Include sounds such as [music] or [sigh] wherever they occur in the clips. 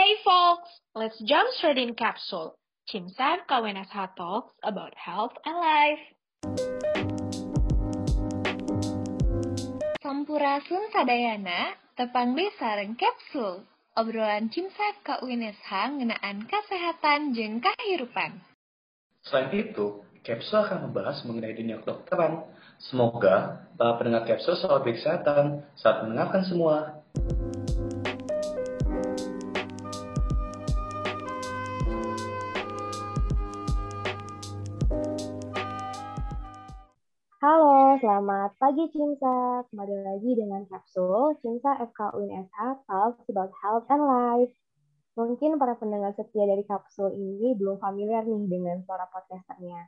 Hey folks, let's jump straight in capsule. Cimsar KWNSH talks about health and life. Sampurasun sadayana, tepang sareng kapsul. Obrolan Cimsar KUNSH ngenaan kesehatan jeng kahirupan. Selain itu, Kapsul akan membahas mengenai dunia kedokteran. Semoga para pendengar Kapsul selalu berkesehatan saat mendengarkan semua. Selamat pagi Cinta. Kembali lagi dengan Kapsul Cinta FK UNSH Talks About Health and Life. Mungkin para pendengar setia dari Kapsul ini belum familiar nih dengan suara podcasternya.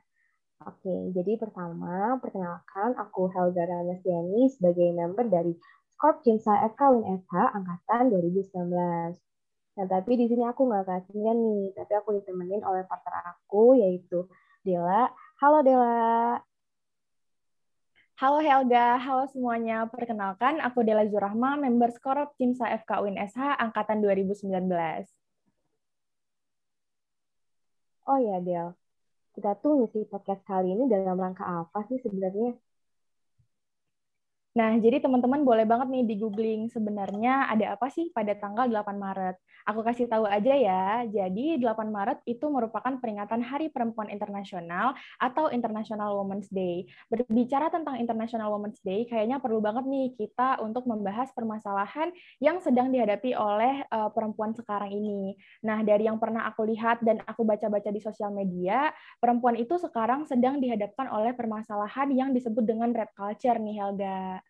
Oke, jadi pertama, perkenalkan aku Helga Ramestiani sebagai member dari Scorp Cinta FK UNSH Angkatan 2019. Nah, tapi di sini aku nggak kasihnya nih, tapi aku ditemenin oleh partner aku, yaitu Dela. Halo Dela. Halo Helga, halo semuanya. Perkenalkan, aku Dela Zurahma, member Skorop Cimsa FK UNSH Angkatan 2019. Oh ya, Del. Kita tuh ngisi podcast kali ini dalam rangka apa sih sebenarnya? Nah, jadi teman-teman boleh banget nih di googling sebenarnya ada apa sih pada tanggal 8 Maret. Aku kasih tahu aja ya. Jadi 8 Maret itu merupakan peringatan Hari Perempuan Internasional atau International Women's Day. Berbicara tentang International Women's Day, kayaknya perlu banget nih kita untuk membahas permasalahan yang sedang dihadapi oleh uh, perempuan sekarang ini. Nah, dari yang pernah aku lihat dan aku baca-baca di sosial media, perempuan itu sekarang sedang dihadapkan oleh permasalahan yang disebut dengan red culture nih Helga.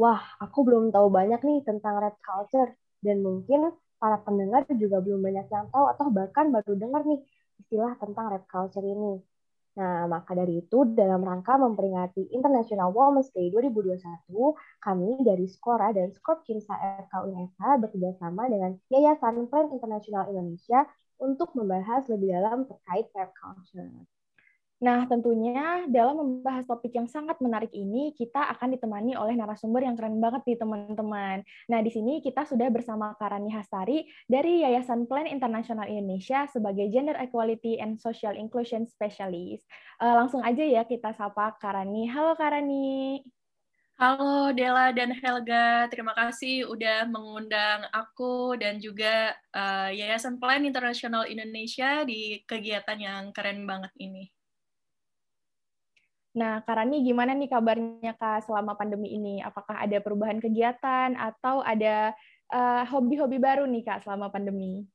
Wah, aku belum tahu banyak nih tentang red culture dan mungkin para pendengar juga belum banyak yang tahu atau bahkan baru dengar nih istilah tentang red culture ini. Nah, maka dari itu dalam rangka memperingati International Women's Day 2021, kami dari Skora dan Skop Cinsa UNSH bekerjasama dengan Yayasan Plan Internasional Indonesia untuk membahas lebih dalam terkait red culture. Nah, tentunya dalam membahas topik yang sangat menarik ini, kita akan ditemani oleh narasumber yang keren banget nih, teman-teman. Nah, di sini kita sudah bersama Karani Hastari dari Yayasan Plan Internasional Indonesia sebagai Gender Equality and Social Inclusion Specialist. Uh, langsung aja ya kita sapa Karani. Halo Karani. Halo Dela dan Helga, terima kasih udah mengundang aku dan juga uh, Yayasan Plan Internasional Indonesia di kegiatan yang keren banget ini. Nah, Karani gimana nih kabarnya Kak selama pandemi ini? Apakah ada perubahan kegiatan atau ada eh, hobi-hobi uh, baru nih Kak selama pandemi?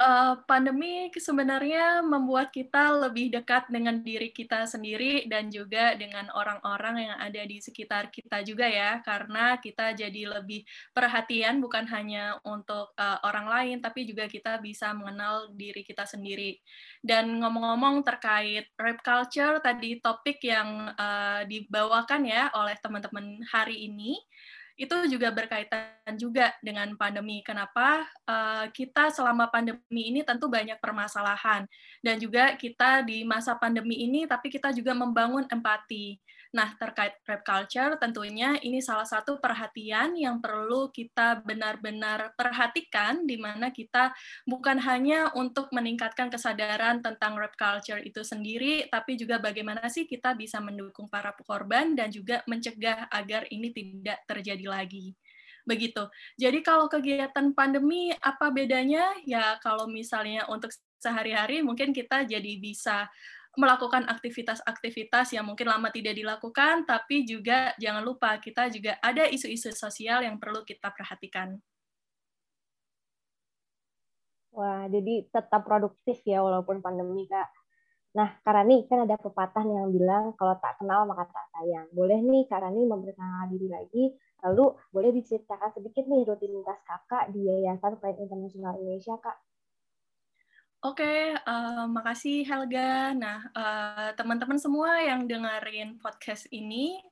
Uh, pandemi sebenarnya membuat kita lebih dekat dengan diri kita sendiri dan juga dengan orang-orang yang ada di sekitar kita juga ya. Karena kita jadi lebih perhatian bukan hanya untuk uh, orang lain tapi juga kita bisa mengenal diri kita sendiri. Dan ngomong-ngomong terkait rap culture tadi topik yang uh, dibawakan ya oleh teman-teman hari ini itu juga berkaitan juga dengan pandemi. Kenapa uh, kita selama pandemi ini tentu banyak permasalahan dan juga kita di masa pandemi ini tapi kita juga membangun empati. Nah, terkait rap culture tentunya ini salah satu perhatian yang perlu kita benar-benar perhatikan di mana kita bukan hanya untuk meningkatkan kesadaran tentang rap culture itu sendiri, tapi juga bagaimana sih kita bisa mendukung para korban dan juga mencegah agar ini tidak terjadi lagi begitu. Jadi kalau kegiatan pandemi apa bedanya? Ya kalau misalnya untuk sehari-hari mungkin kita jadi bisa melakukan aktivitas-aktivitas yang mungkin lama tidak dilakukan, tapi juga jangan lupa kita juga ada isu-isu sosial yang perlu kita perhatikan. Wah, jadi tetap produktif ya walaupun pandemi, Kak. Nah, Kak Rani, kan ada pepatah yang bilang kalau tak kenal maka tak sayang. Boleh nih Kak Rani memperkenalkan diri lagi, lalu boleh diceritakan sedikit nih rutinitas kakak di Yayasan Plan Internasional Indonesia, Kak? Oke, uh, makasih Helga. Nah, uh, teman-teman semua yang dengerin podcast ini,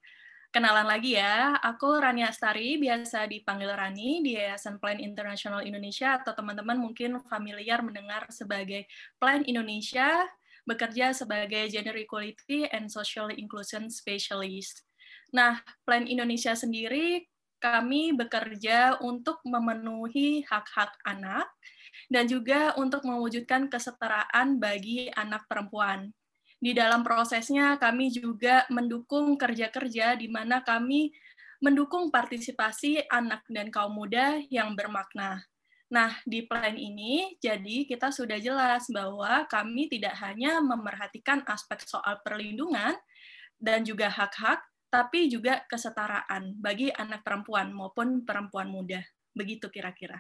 kenalan lagi ya. Aku Rani Astari, biasa dipanggil Rani di Yayasan Plan Internasional Indonesia, atau teman-teman mungkin familiar mendengar sebagai Plan Indonesia, bekerja sebagai Gender Equality and Social Inclusion Specialist. Nah, Plan Indonesia sendiri kami bekerja untuk memenuhi hak-hak anak dan juga untuk mewujudkan kesetaraan bagi anak perempuan. Di dalam prosesnya kami juga mendukung kerja-kerja di mana kami mendukung partisipasi anak dan kaum muda yang bermakna. Nah, di plan ini, jadi kita sudah jelas bahwa kami tidak hanya memerhatikan aspek soal perlindungan dan juga hak-hak, tapi juga kesetaraan bagi anak perempuan maupun perempuan muda. Begitu kira-kira.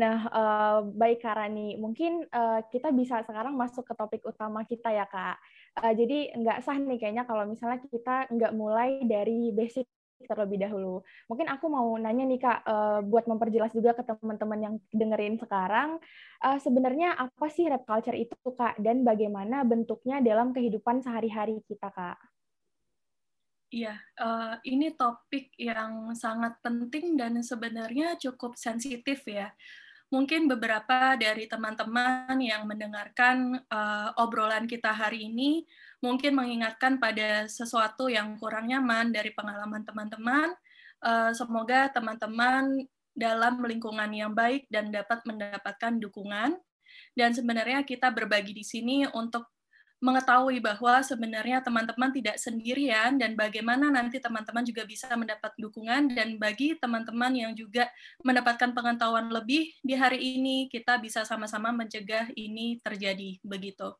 Nah, uh, baik Kak Rani, mungkin uh, kita bisa sekarang masuk ke topik utama kita ya Kak. Uh, jadi nggak sah nih kayaknya kalau misalnya kita nggak mulai dari basic terlebih dahulu. Mungkin aku mau nanya nih Kak, uh, buat memperjelas juga ke teman-teman yang dengerin sekarang, uh, sebenarnya apa sih rap culture itu Kak, dan bagaimana bentuknya dalam kehidupan sehari-hari kita Kak? Iya, uh, ini topik yang sangat penting dan sebenarnya cukup sensitif ya mungkin beberapa dari teman-teman yang mendengarkan uh, obrolan kita hari ini mungkin mengingatkan pada sesuatu yang kurang nyaman dari pengalaman teman-teman. Uh, semoga teman-teman dalam lingkungan yang baik dan dapat mendapatkan dukungan. Dan sebenarnya kita berbagi di sini untuk mengetahui bahwa sebenarnya teman-teman tidak sendirian dan bagaimana nanti teman-teman juga bisa mendapat dukungan dan bagi teman-teman yang juga mendapatkan pengetahuan lebih di hari ini kita bisa sama-sama mencegah ini terjadi begitu.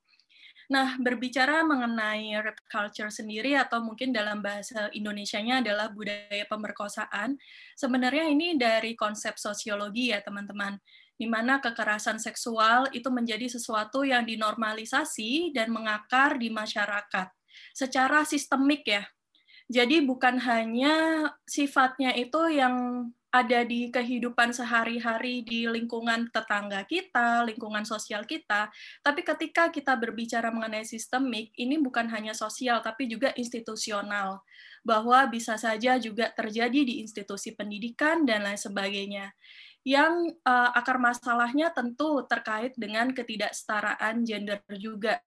Nah, berbicara mengenai rap culture sendiri atau mungkin dalam bahasa Indonesianya adalah budaya pemerkosaan, sebenarnya ini dari konsep sosiologi ya teman-teman di mana kekerasan seksual itu menjadi sesuatu yang dinormalisasi dan mengakar di masyarakat secara sistemik ya. Jadi bukan hanya sifatnya itu yang ada di kehidupan sehari-hari di lingkungan tetangga kita, lingkungan sosial kita, tapi ketika kita berbicara mengenai sistemik, ini bukan hanya sosial tapi juga institusional, bahwa bisa saja juga terjadi di institusi pendidikan dan lain sebagainya yang uh, akar masalahnya tentu terkait dengan ketidaksetaraan gender juga.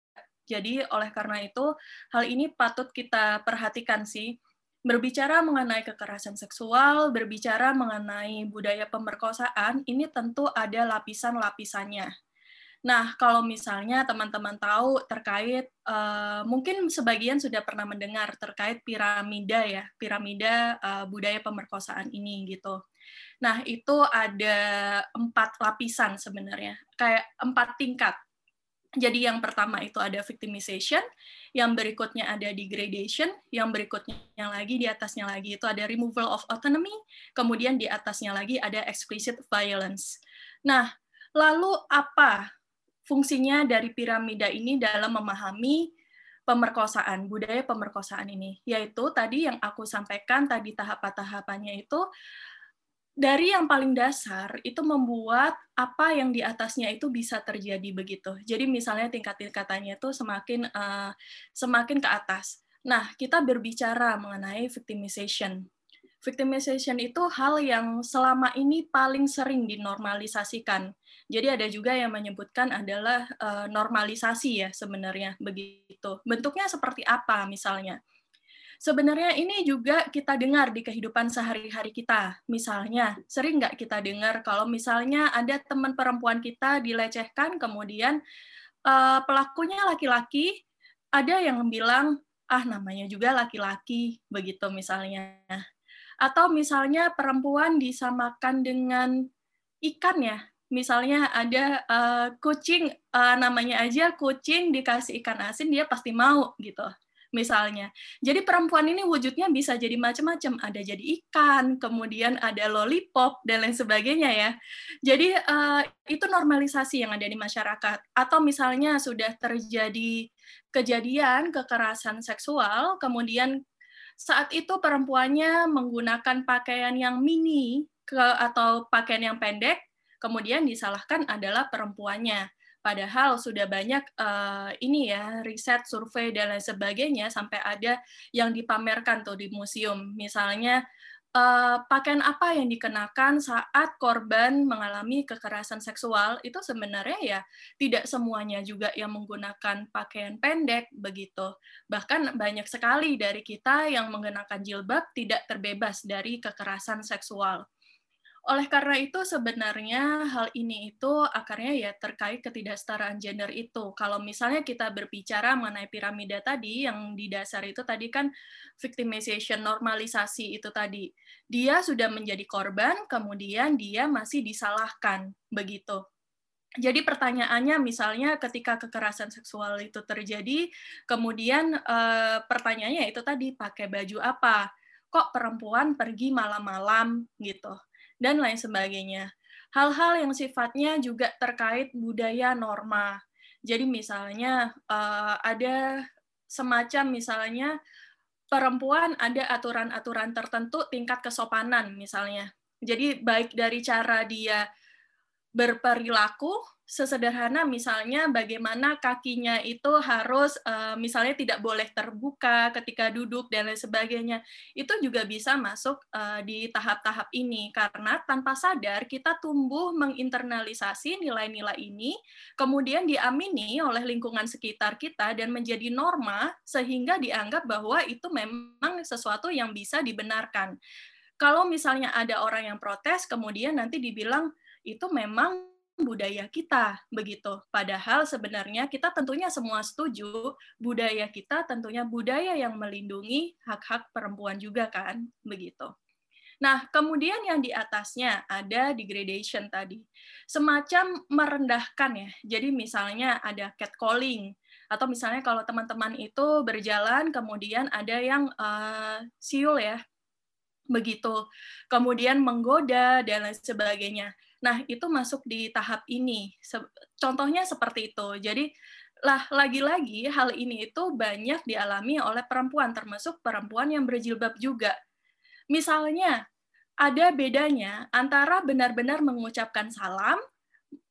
Jadi oleh karena itu hal ini patut kita perhatikan sih. Berbicara mengenai kekerasan seksual, berbicara mengenai budaya pemerkosaan, ini tentu ada lapisan-lapisannya. Nah, kalau misalnya teman-teman tahu terkait, uh, mungkin sebagian sudah pernah mendengar terkait piramida ya, piramida uh, budaya pemerkosaan ini gitu. Nah, itu ada empat lapisan sebenarnya, kayak empat tingkat. Jadi yang pertama itu ada victimization, yang berikutnya ada degradation, yang berikutnya lagi di atasnya lagi itu ada removal of autonomy, kemudian di atasnya lagi ada explicit violence. Nah, lalu apa fungsinya dari piramida ini dalam memahami pemerkosaan, budaya pemerkosaan ini? Yaitu tadi yang aku sampaikan tadi tahap-tahapannya itu dari yang paling dasar itu membuat apa yang di atasnya itu bisa terjadi begitu. Jadi misalnya tingkat-tingkatannya itu semakin uh, semakin ke atas. Nah, kita berbicara mengenai victimization. Victimization itu hal yang selama ini paling sering dinormalisasikan. Jadi ada juga yang menyebutkan adalah uh, normalisasi ya sebenarnya begitu. Bentuknya seperti apa misalnya? Sebenarnya ini juga kita dengar di kehidupan sehari-hari kita. Misalnya, sering nggak kita dengar kalau misalnya ada teman perempuan kita dilecehkan, kemudian uh, pelakunya laki-laki, ada yang bilang, ah namanya juga laki-laki, begitu misalnya. Atau misalnya perempuan disamakan dengan ikan ya, misalnya ada uh, kucing uh, namanya aja kucing dikasih ikan asin dia pasti mau gitu misalnya. Jadi perempuan ini wujudnya bisa jadi macam-macam, ada jadi ikan, kemudian ada lollipop dan lain sebagainya ya. Jadi uh, itu normalisasi yang ada di masyarakat. Atau misalnya sudah terjadi kejadian kekerasan seksual, kemudian saat itu perempuannya menggunakan pakaian yang mini ke atau pakaian yang pendek, kemudian disalahkan adalah perempuannya Padahal sudah banyak uh, ini ya riset, survei dan lain sebagainya sampai ada yang dipamerkan tuh di museum. Misalnya uh, pakaian apa yang dikenakan saat korban mengalami kekerasan seksual itu sebenarnya ya tidak semuanya juga yang menggunakan pakaian pendek begitu. Bahkan banyak sekali dari kita yang menggunakan jilbab tidak terbebas dari kekerasan seksual. Oleh karena itu sebenarnya hal ini itu akarnya ya terkait ketidaksetaraan gender itu. Kalau misalnya kita berbicara mengenai piramida tadi yang di dasar itu tadi kan victimization, normalisasi itu tadi. Dia sudah menjadi korban, kemudian dia masih disalahkan begitu. Jadi pertanyaannya misalnya ketika kekerasan seksual itu terjadi, kemudian eh, pertanyaannya itu tadi pakai baju apa? Kok perempuan pergi malam-malam gitu? Dan lain sebagainya. Hal-hal yang sifatnya juga terkait budaya norma. Jadi misalnya uh, ada semacam misalnya perempuan ada aturan-aturan tertentu tingkat kesopanan misalnya. Jadi baik dari cara dia berperilaku sesederhana misalnya bagaimana kakinya itu harus uh, misalnya tidak boleh terbuka ketika duduk dan lain sebagainya. Itu juga bisa masuk uh, di tahap-tahap ini. Karena tanpa sadar kita tumbuh menginternalisasi nilai-nilai ini kemudian diamini oleh lingkungan sekitar kita dan menjadi norma sehingga dianggap bahwa itu memang sesuatu yang bisa dibenarkan. Kalau misalnya ada orang yang protes kemudian nanti dibilang itu memang budaya kita begitu. Padahal sebenarnya kita tentunya semua setuju budaya kita tentunya budaya yang melindungi hak-hak perempuan juga kan begitu. Nah, kemudian yang di atasnya ada degradation tadi. Semacam merendahkan ya. Jadi misalnya ada catcalling atau misalnya kalau teman-teman itu berjalan kemudian ada yang uh, siul ya. Begitu. Kemudian menggoda dan lain sebagainya Nah, itu masuk di tahap ini. Contohnya seperti itu. Jadi, lah lagi-lagi hal ini itu banyak dialami oleh perempuan, termasuk perempuan yang berjilbab juga. Misalnya, ada bedanya antara benar-benar mengucapkan salam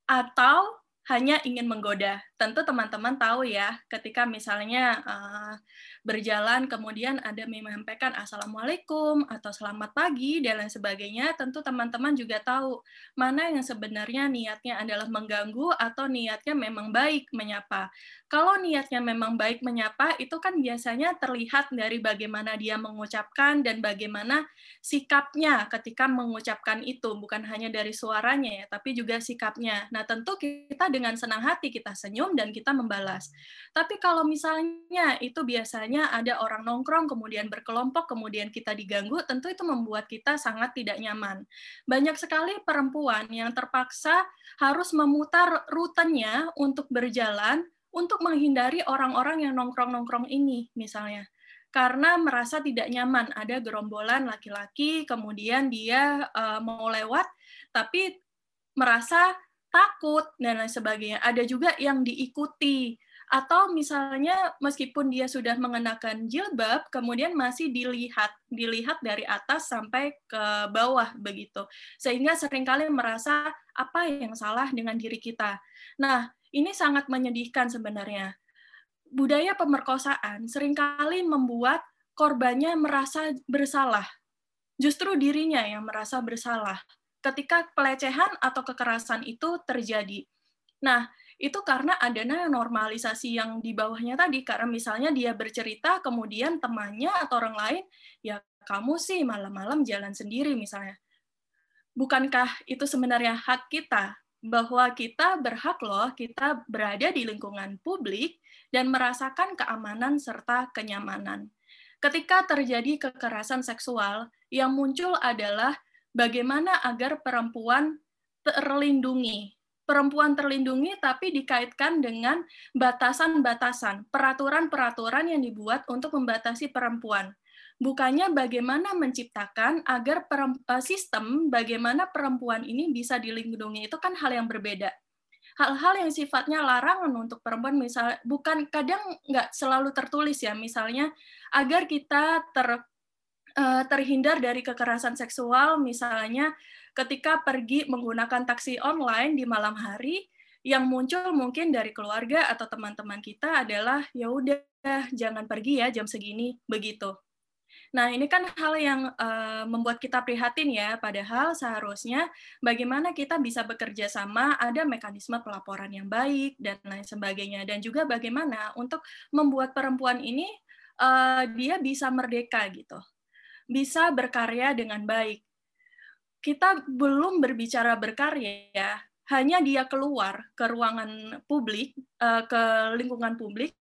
atau hanya ingin menggoda. Tentu teman-teman tahu ya, ketika misalnya uh, berjalan kemudian ada menyampaikan assalamualaikum atau selamat pagi dan lain sebagainya, tentu teman-teman juga tahu mana yang sebenarnya niatnya adalah mengganggu atau niatnya memang baik menyapa. Kalau niatnya memang baik menyapa, itu kan biasanya terlihat dari bagaimana dia mengucapkan dan bagaimana sikapnya ketika mengucapkan itu, bukan hanya dari suaranya ya, tapi juga sikapnya. Nah, tentu kita dengan senang hati kita senyum dan kita membalas. Tapi kalau misalnya itu biasanya ada orang nongkrong, kemudian berkelompok, kemudian kita diganggu, tentu itu membuat kita sangat tidak nyaman. Banyak sekali perempuan yang terpaksa harus memutar rutenya untuk berjalan untuk menghindari orang-orang yang nongkrong-nongkrong ini, misalnya. Karena merasa tidak nyaman, ada gerombolan laki-laki, kemudian dia uh, mau lewat, tapi merasa takut, dan lain sebagainya. Ada juga yang diikuti, atau misalnya meskipun dia sudah mengenakan jilbab kemudian masih dilihat dilihat dari atas sampai ke bawah begitu sehingga sering kali merasa apa yang salah dengan diri kita nah ini sangat menyedihkan sebenarnya. Budaya pemerkosaan sering kali membuat korbannya merasa bersalah. Justru dirinya yang merasa bersalah ketika pelecehan atau kekerasan itu terjadi. Nah, itu karena adanya normalisasi yang di bawahnya tadi. Karena misalnya dia bercerita, kemudian temannya atau orang lain, ya kamu sih malam-malam jalan sendiri misalnya. Bukankah itu sebenarnya hak kita bahwa kita berhak loh kita berada di lingkungan publik dan merasakan keamanan serta kenyamanan. Ketika terjadi kekerasan seksual, yang muncul adalah bagaimana agar perempuan terlindungi. Perempuan terlindungi tapi dikaitkan dengan batasan-batasan, peraturan-peraturan yang dibuat untuk membatasi perempuan bukannya bagaimana menciptakan agar eh, sistem bagaimana perempuan ini bisa dilindungi itu kan hal yang berbeda. Hal-hal yang sifatnya larangan untuk perempuan misalnya bukan kadang nggak selalu tertulis ya misalnya agar kita ter uh, terhindar dari kekerasan seksual misalnya ketika pergi menggunakan taksi online di malam hari yang muncul mungkin dari keluarga atau teman-teman kita adalah ya udah jangan pergi ya jam segini begitu Nah, ini kan hal yang uh, membuat kita prihatin ya, padahal seharusnya bagaimana kita bisa bekerja sama, ada mekanisme pelaporan yang baik, dan lain sebagainya. Dan juga bagaimana untuk membuat perempuan ini, uh, dia bisa merdeka gitu. Bisa berkarya dengan baik. Kita belum berbicara berkarya, ya, hanya dia keluar ke ruangan publik, uh, ke lingkungan publik,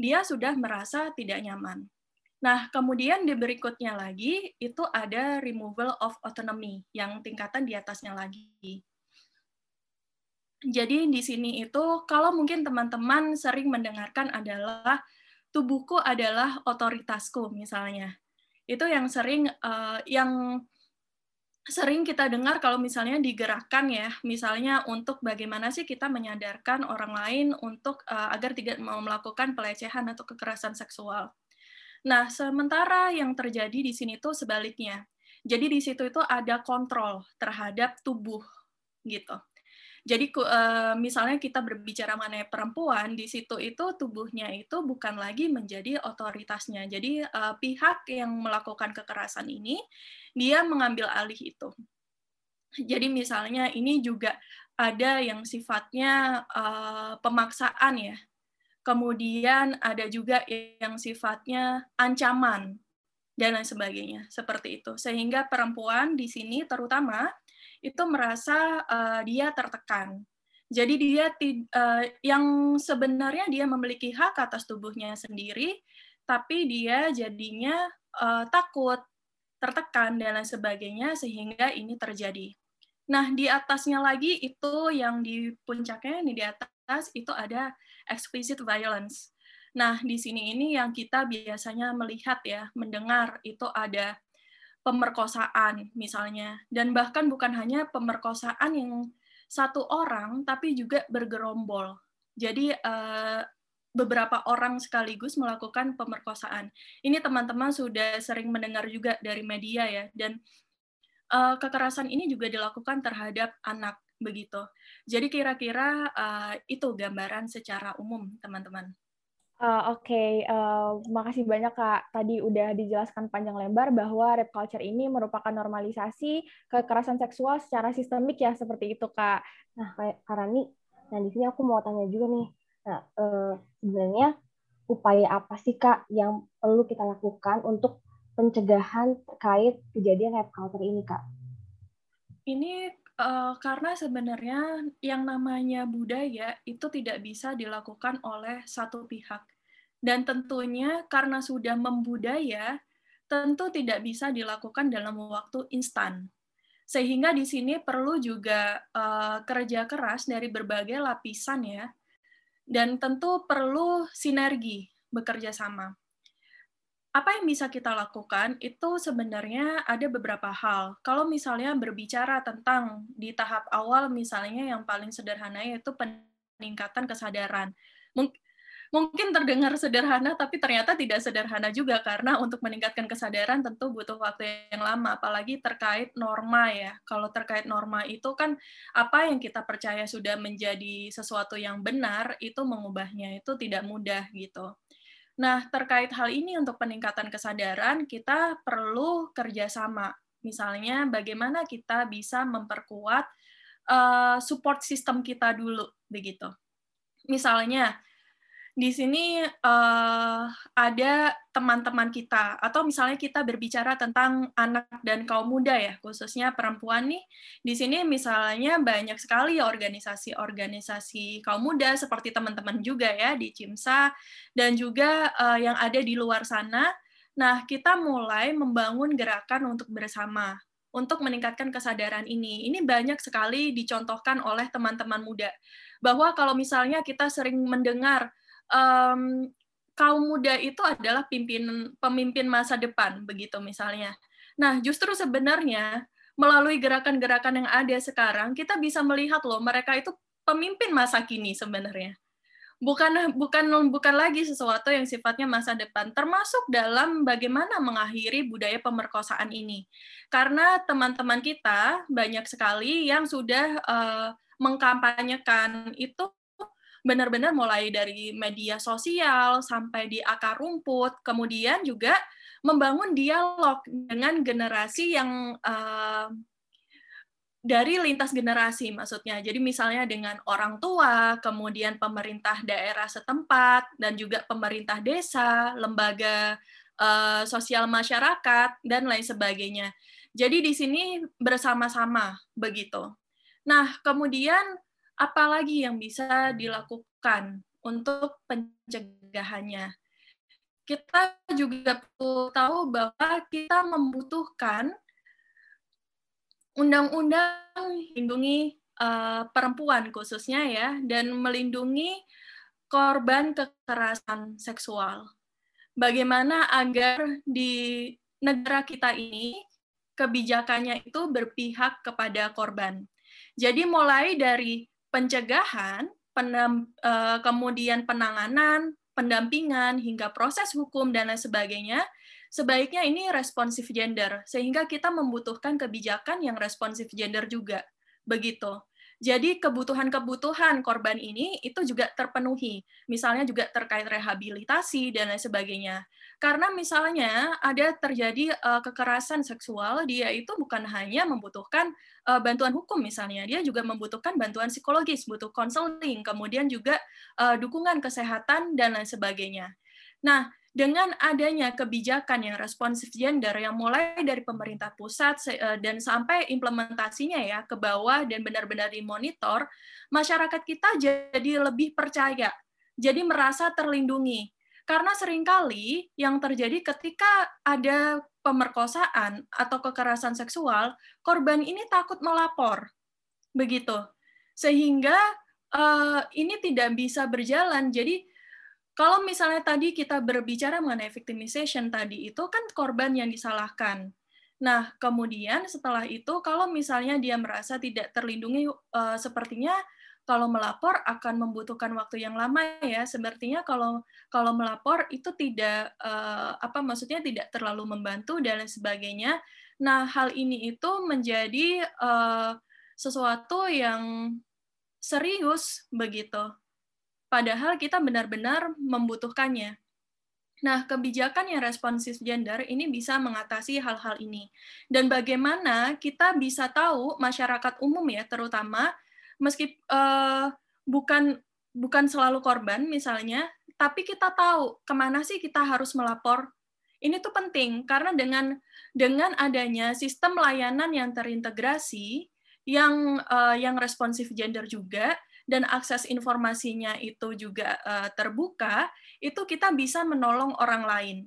dia sudah merasa tidak nyaman Nah, kemudian di berikutnya lagi itu ada removal of autonomy yang tingkatan di atasnya lagi. Jadi di sini itu kalau mungkin teman-teman sering mendengarkan adalah tubuhku adalah otoritasku misalnya. Itu yang sering uh, yang sering kita dengar kalau misalnya digerakkan ya, misalnya untuk bagaimana sih kita menyadarkan orang lain untuk uh, agar tidak mau melakukan pelecehan atau kekerasan seksual. Nah, sementara yang terjadi di sini tuh sebaliknya. Jadi di situ itu ada kontrol terhadap tubuh gitu. Jadi misalnya kita berbicara mengenai perempuan, di situ itu tubuhnya itu bukan lagi menjadi otoritasnya. Jadi pihak yang melakukan kekerasan ini dia mengambil alih itu. Jadi misalnya ini juga ada yang sifatnya pemaksaan ya kemudian ada juga yang sifatnya ancaman dan lain sebagainya seperti itu sehingga perempuan di sini terutama itu merasa uh, dia tertekan jadi dia uh, yang sebenarnya dia memiliki hak atas tubuhnya sendiri tapi dia jadinya uh, takut tertekan dan lain sebagainya sehingga ini terjadi nah di atasnya lagi itu yang di puncaknya ini di atas itu ada explicit violence. Nah, di sini ini yang kita biasanya melihat ya, mendengar itu ada pemerkosaan misalnya, dan bahkan bukan hanya pemerkosaan yang satu orang, tapi juga bergerombol. Jadi eh, beberapa orang sekaligus melakukan pemerkosaan. Ini teman-teman sudah sering mendengar juga dari media ya, dan eh, kekerasan ini juga dilakukan terhadap anak begitu. Jadi kira-kira uh, itu gambaran secara umum, teman-teman. Uh, Oke, okay. uh, makasih banyak Kak. Tadi udah dijelaskan panjang lebar bahwa rape culture ini merupakan normalisasi kekerasan seksual secara sistemik ya, seperti itu Kak. Nah, kayak Karani, nah di sini aku mau tanya juga nih. Nah, uh, sebenarnya upaya apa sih Kak yang perlu kita lakukan untuk pencegahan terkait kejadian rape culture ini Kak? Ini Uh, karena sebenarnya yang namanya budaya itu tidak bisa dilakukan oleh satu pihak. Dan tentunya karena sudah membudaya, tentu tidak bisa dilakukan dalam waktu instan. Sehingga di sini perlu juga uh, kerja keras dari berbagai lapisan ya, dan tentu perlu sinergi bekerja sama apa yang bisa kita lakukan itu sebenarnya ada beberapa hal. Kalau misalnya berbicara tentang di tahap awal misalnya yang paling sederhana yaitu peningkatan kesadaran. Mungkin terdengar sederhana tapi ternyata tidak sederhana juga karena untuk meningkatkan kesadaran tentu butuh waktu yang lama apalagi terkait norma ya. Kalau terkait norma itu kan apa yang kita percaya sudah menjadi sesuatu yang benar itu mengubahnya itu tidak mudah gitu. Nah, terkait hal ini untuk peningkatan kesadaran, kita perlu kerjasama. Misalnya, bagaimana kita bisa memperkuat uh, support system kita dulu, begitu. Misalnya, di sini uh, ada teman-teman kita atau misalnya kita berbicara tentang anak dan kaum muda ya khususnya perempuan nih. Di sini misalnya banyak sekali organisasi-organisasi kaum muda seperti teman-teman juga ya di Cimsa dan juga uh, yang ada di luar sana. Nah kita mulai membangun gerakan untuk bersama untuk meningkatkan kesadaran ini. Ini banyak sekali dicontohkan oleh teman-teman muda bahwa kalau misalnya kita sering mendengar um, kaum muda itu adalah pimpin, pemimpin masa depan, begitu misalnya. Nah, justru sebenarnya melalui gerakan-gerakan yang ada sekarang, kita bisa melihat loh, mereka itu pemimpin masa kini sebenarnya. Bukan bukan bukan lagi sesuatu yang sifatnya masa depan, termasuk dalam bagaimana mengakhiri budaya pemerkosaan ini. Karena teman-teman kita banyak sekali yang sudah uh, mengkampanyekan itu benar-benar mulai dari media sosial sampai di akar rumput, kemudian juga membangun dialog dengan generasi yang uh, dari lintas generasi maksudnya. Jadi misalnya dengan orang tua, kemudian pemerintah daerah setempat dan juga pemerintah desa, lembaga uh, sosial masyarakat dan lain sebagainya. Jadi di sini bersama-sama begitu. Nah, kemudian apa lagi yang bisa dilakukan untuk pencegahannya? Kita juga perlu tahu bahwa kita membutuhkan undang-undang melindungi uh, perempuan khususnya ya dan melindungi korban kekerasan seksual. Bagaimana agar di negara kita ini kebijakannya itu berpihak kepada korban. Jadi mulai dari pencegahan, penam, uh, kemudian penanganan, pendampingan hingga proses hukum dan lain sebagainya sebaiknya ini responsif gender, sehingga kita membutuhkan kebijakan yang responsif gender juga. Begitu. Jadi kebutuhan-kebutuhan korban ini itu juga terpenuhi. Misalnya juga terkait rehabilitasi dan lain sebagainya. Karena misalnya ada terjadi uh, kekerasan seksual, dia itu bukan hanya membutuhkan uh, bantuan hukum misalnya, dia juga membutuhkan bantuan psikologis, butuh konseling, kemudian juga uh, dukungan kesehatan dan lain sebagainya. Nah, dengan adanya kebijakan yang responsif gender yang mulai dari pemerintah pusat dan sampai implementasinya ya ke bawah dan benar-benar dimonitor, masyarakat kita jadi lebih percaya, jadi merasa terlindungi. Karena sering kali yang terjadi ketika ada pemerkosaan atau kekerasan seksual, korban ini takut melapor. Begitu. Sehingga uh, ini tidak bisa berjalan. Jadi kalau misalnya tadi kita berbicara mengenai victimization tadi itu kan korban yang disalahkan. Nah, kemudian setelah itu kalau misalnya dia merasa tidak terlindungi uh, sepertinya kalau melapor akan membutuhkan waktu yang lama ya. Sepertinya kalau kalau melapor itu tidak uh, apa maksudnya tidak terlalu membantu dan sebagainya. Nah, hal ini itu menjadi uh, sesuatu yang serius begitu padahal kita benar-benar membutuhkannya. Nah, kebijakan yang responsif gender ini bisa mengatasi hal-hal ini. Dan bagaimana kita bisa tahu masyarakat umum ya, terutama meski uh, bukan bukan selalu korban misalnya, tapi kita tahu ke mana sih kita harus melapor. Ini tuh penting karena dengan dengan adanya sistem layanan yang terintegrasi, yang uh, yang responsif gender juga, dan akses informasinya itu juga uh, terbuka, itu kita bisa menolong orang lain.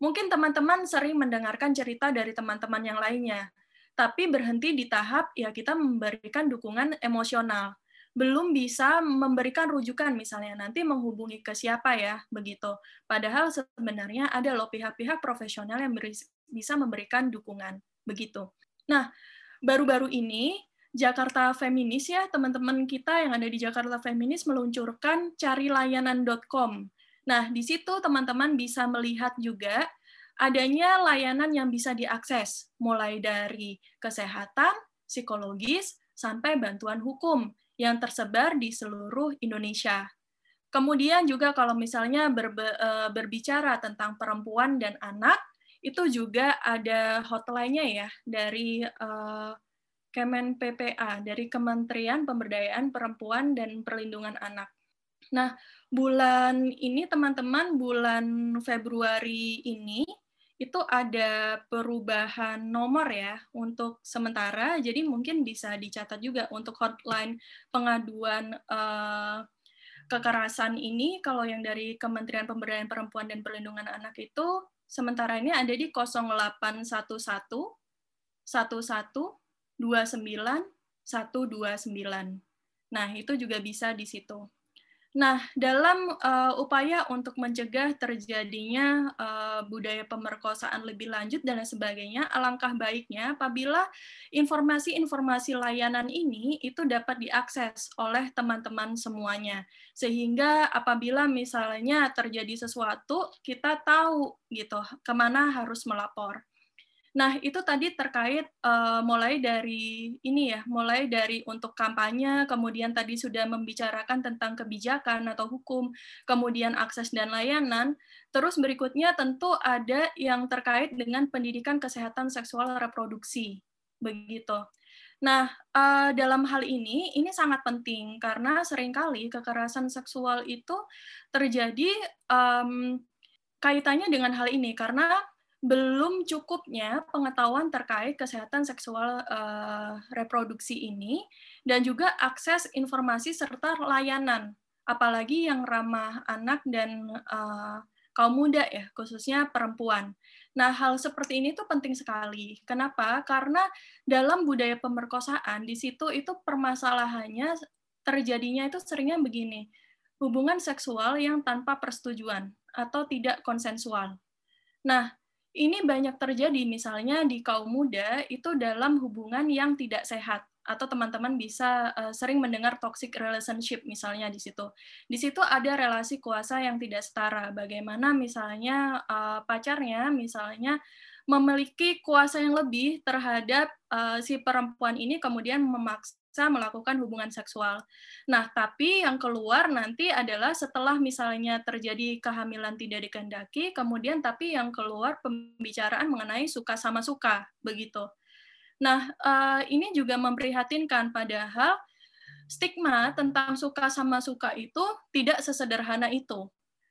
Mungkin teman-teman sering mendengarkan cerita dari teman-teman yang lainnya, tapi berhenti di tahap ya kita memberikan dukungan emosional. Belum bisa memberikan rujukan misalnya nanti menghubungi ke siapa ya begitu. Padahal sebenarnya ada loh pihak-pihak profesional yang bisa memberikan dukungan begitu. Nah, baru-baru ini Jakarta Feminis ya, teman-teman kita yang ada di Jakarta Feminis meluncurkan carilayanan.com. Nah, di situ teman-teman bisa melihat juga adanya layanan yang bisa diakses, mulai dari kesehatan, psikologis, sampai bantuan hukum yang tersebar di seluruh Indonesia. Kemudian juga kalau misalnya berbe, eh, berbicara tentang perempuan dan anak, itu juga ada hotline-nya ya dari uh, Kemen PPA dari Kementerian Pemberdayaan Perempuan dan Perlindungan Anak. Nah, bulan ini teman-teman bulan Februari ini itu ada perubahan nomor ya untuk sementara. Jadi mungkin bisa dicatat juga untuk hotline pengaduan uh, kekerasan ini kalau yang dari Kementerian Pemberdayaan Perempuan dan Perlindungan Anak itu sementara ini ada di 0811 11 29129. Nah, itu juga bisa di situ. Nah, dalam uh, upaya untuk mencegah terjadinya uh, budaya pemerkosaan lebih lanjut dan sebagainya, alangkah baiknya apabila informasi-informasi layanan ini itu dapat diakses oleh teman-teman semuanya. Sehingga apabila misalnya terjadi sesuatu, kita tahu gitu ke mana harus melapor. Nah, itu tadi terkait uh, mulai dari ini ya, mulai dari untuk kampanye, kemudian tadi sudah membicarakan tentang kebijakan atau hukum, kemudian akses dan layanan. Terus berikutnya tentu ada yang terkait dengan pendidikan kesehatan seksual reproduksi. Begitu. Nah, uh, dalam hal ini, ini sangat penting karena sering kali kekerasan seksual itu terjadi um, kaitannya dengan hal ini, karena belum cukupnya pengetahuan terkait kesehatan seksual uh, reproduksi ini dan juga akses informasi serta layanan apalagi yang ramah anak dan uh, kaum muda ya khususnya perempuan. Nah, hal seperti ini tuh penting sekali. Kenapa? Karena dalam budaya pemerkosaan di situ itu permasalahannya terjadinya itu seringnya begini. Hubungan seksual yang tanpa persetujuan atau tidak konsensual. Nah, ini banyak terjadi misalnya di kaum muda itu dalam hubungan yang tidak sehat atau teman-teman bisa uh, sering mendengar toxic relationship misalnya di situ. Di situ ada relasi kuasa yang tidak setara. Bagaimana misalnya uh, pacarnya misalnya memiliki kuasa yang lebih terhadap uh, si perempuan ini kemudian memaksa melakukan hubungan seksual. Nah, tapi yang keluar nanti adalah setelah misalnya terjadi kehamilan tidak dikehendaki, kemudian tapi yang keluar pembicaraan mengenai suka sama suka, begitu. Nah, eh, ini juga memprihatinkan padahal stigma tentang suka sama suka itu tidak sesederhana itu.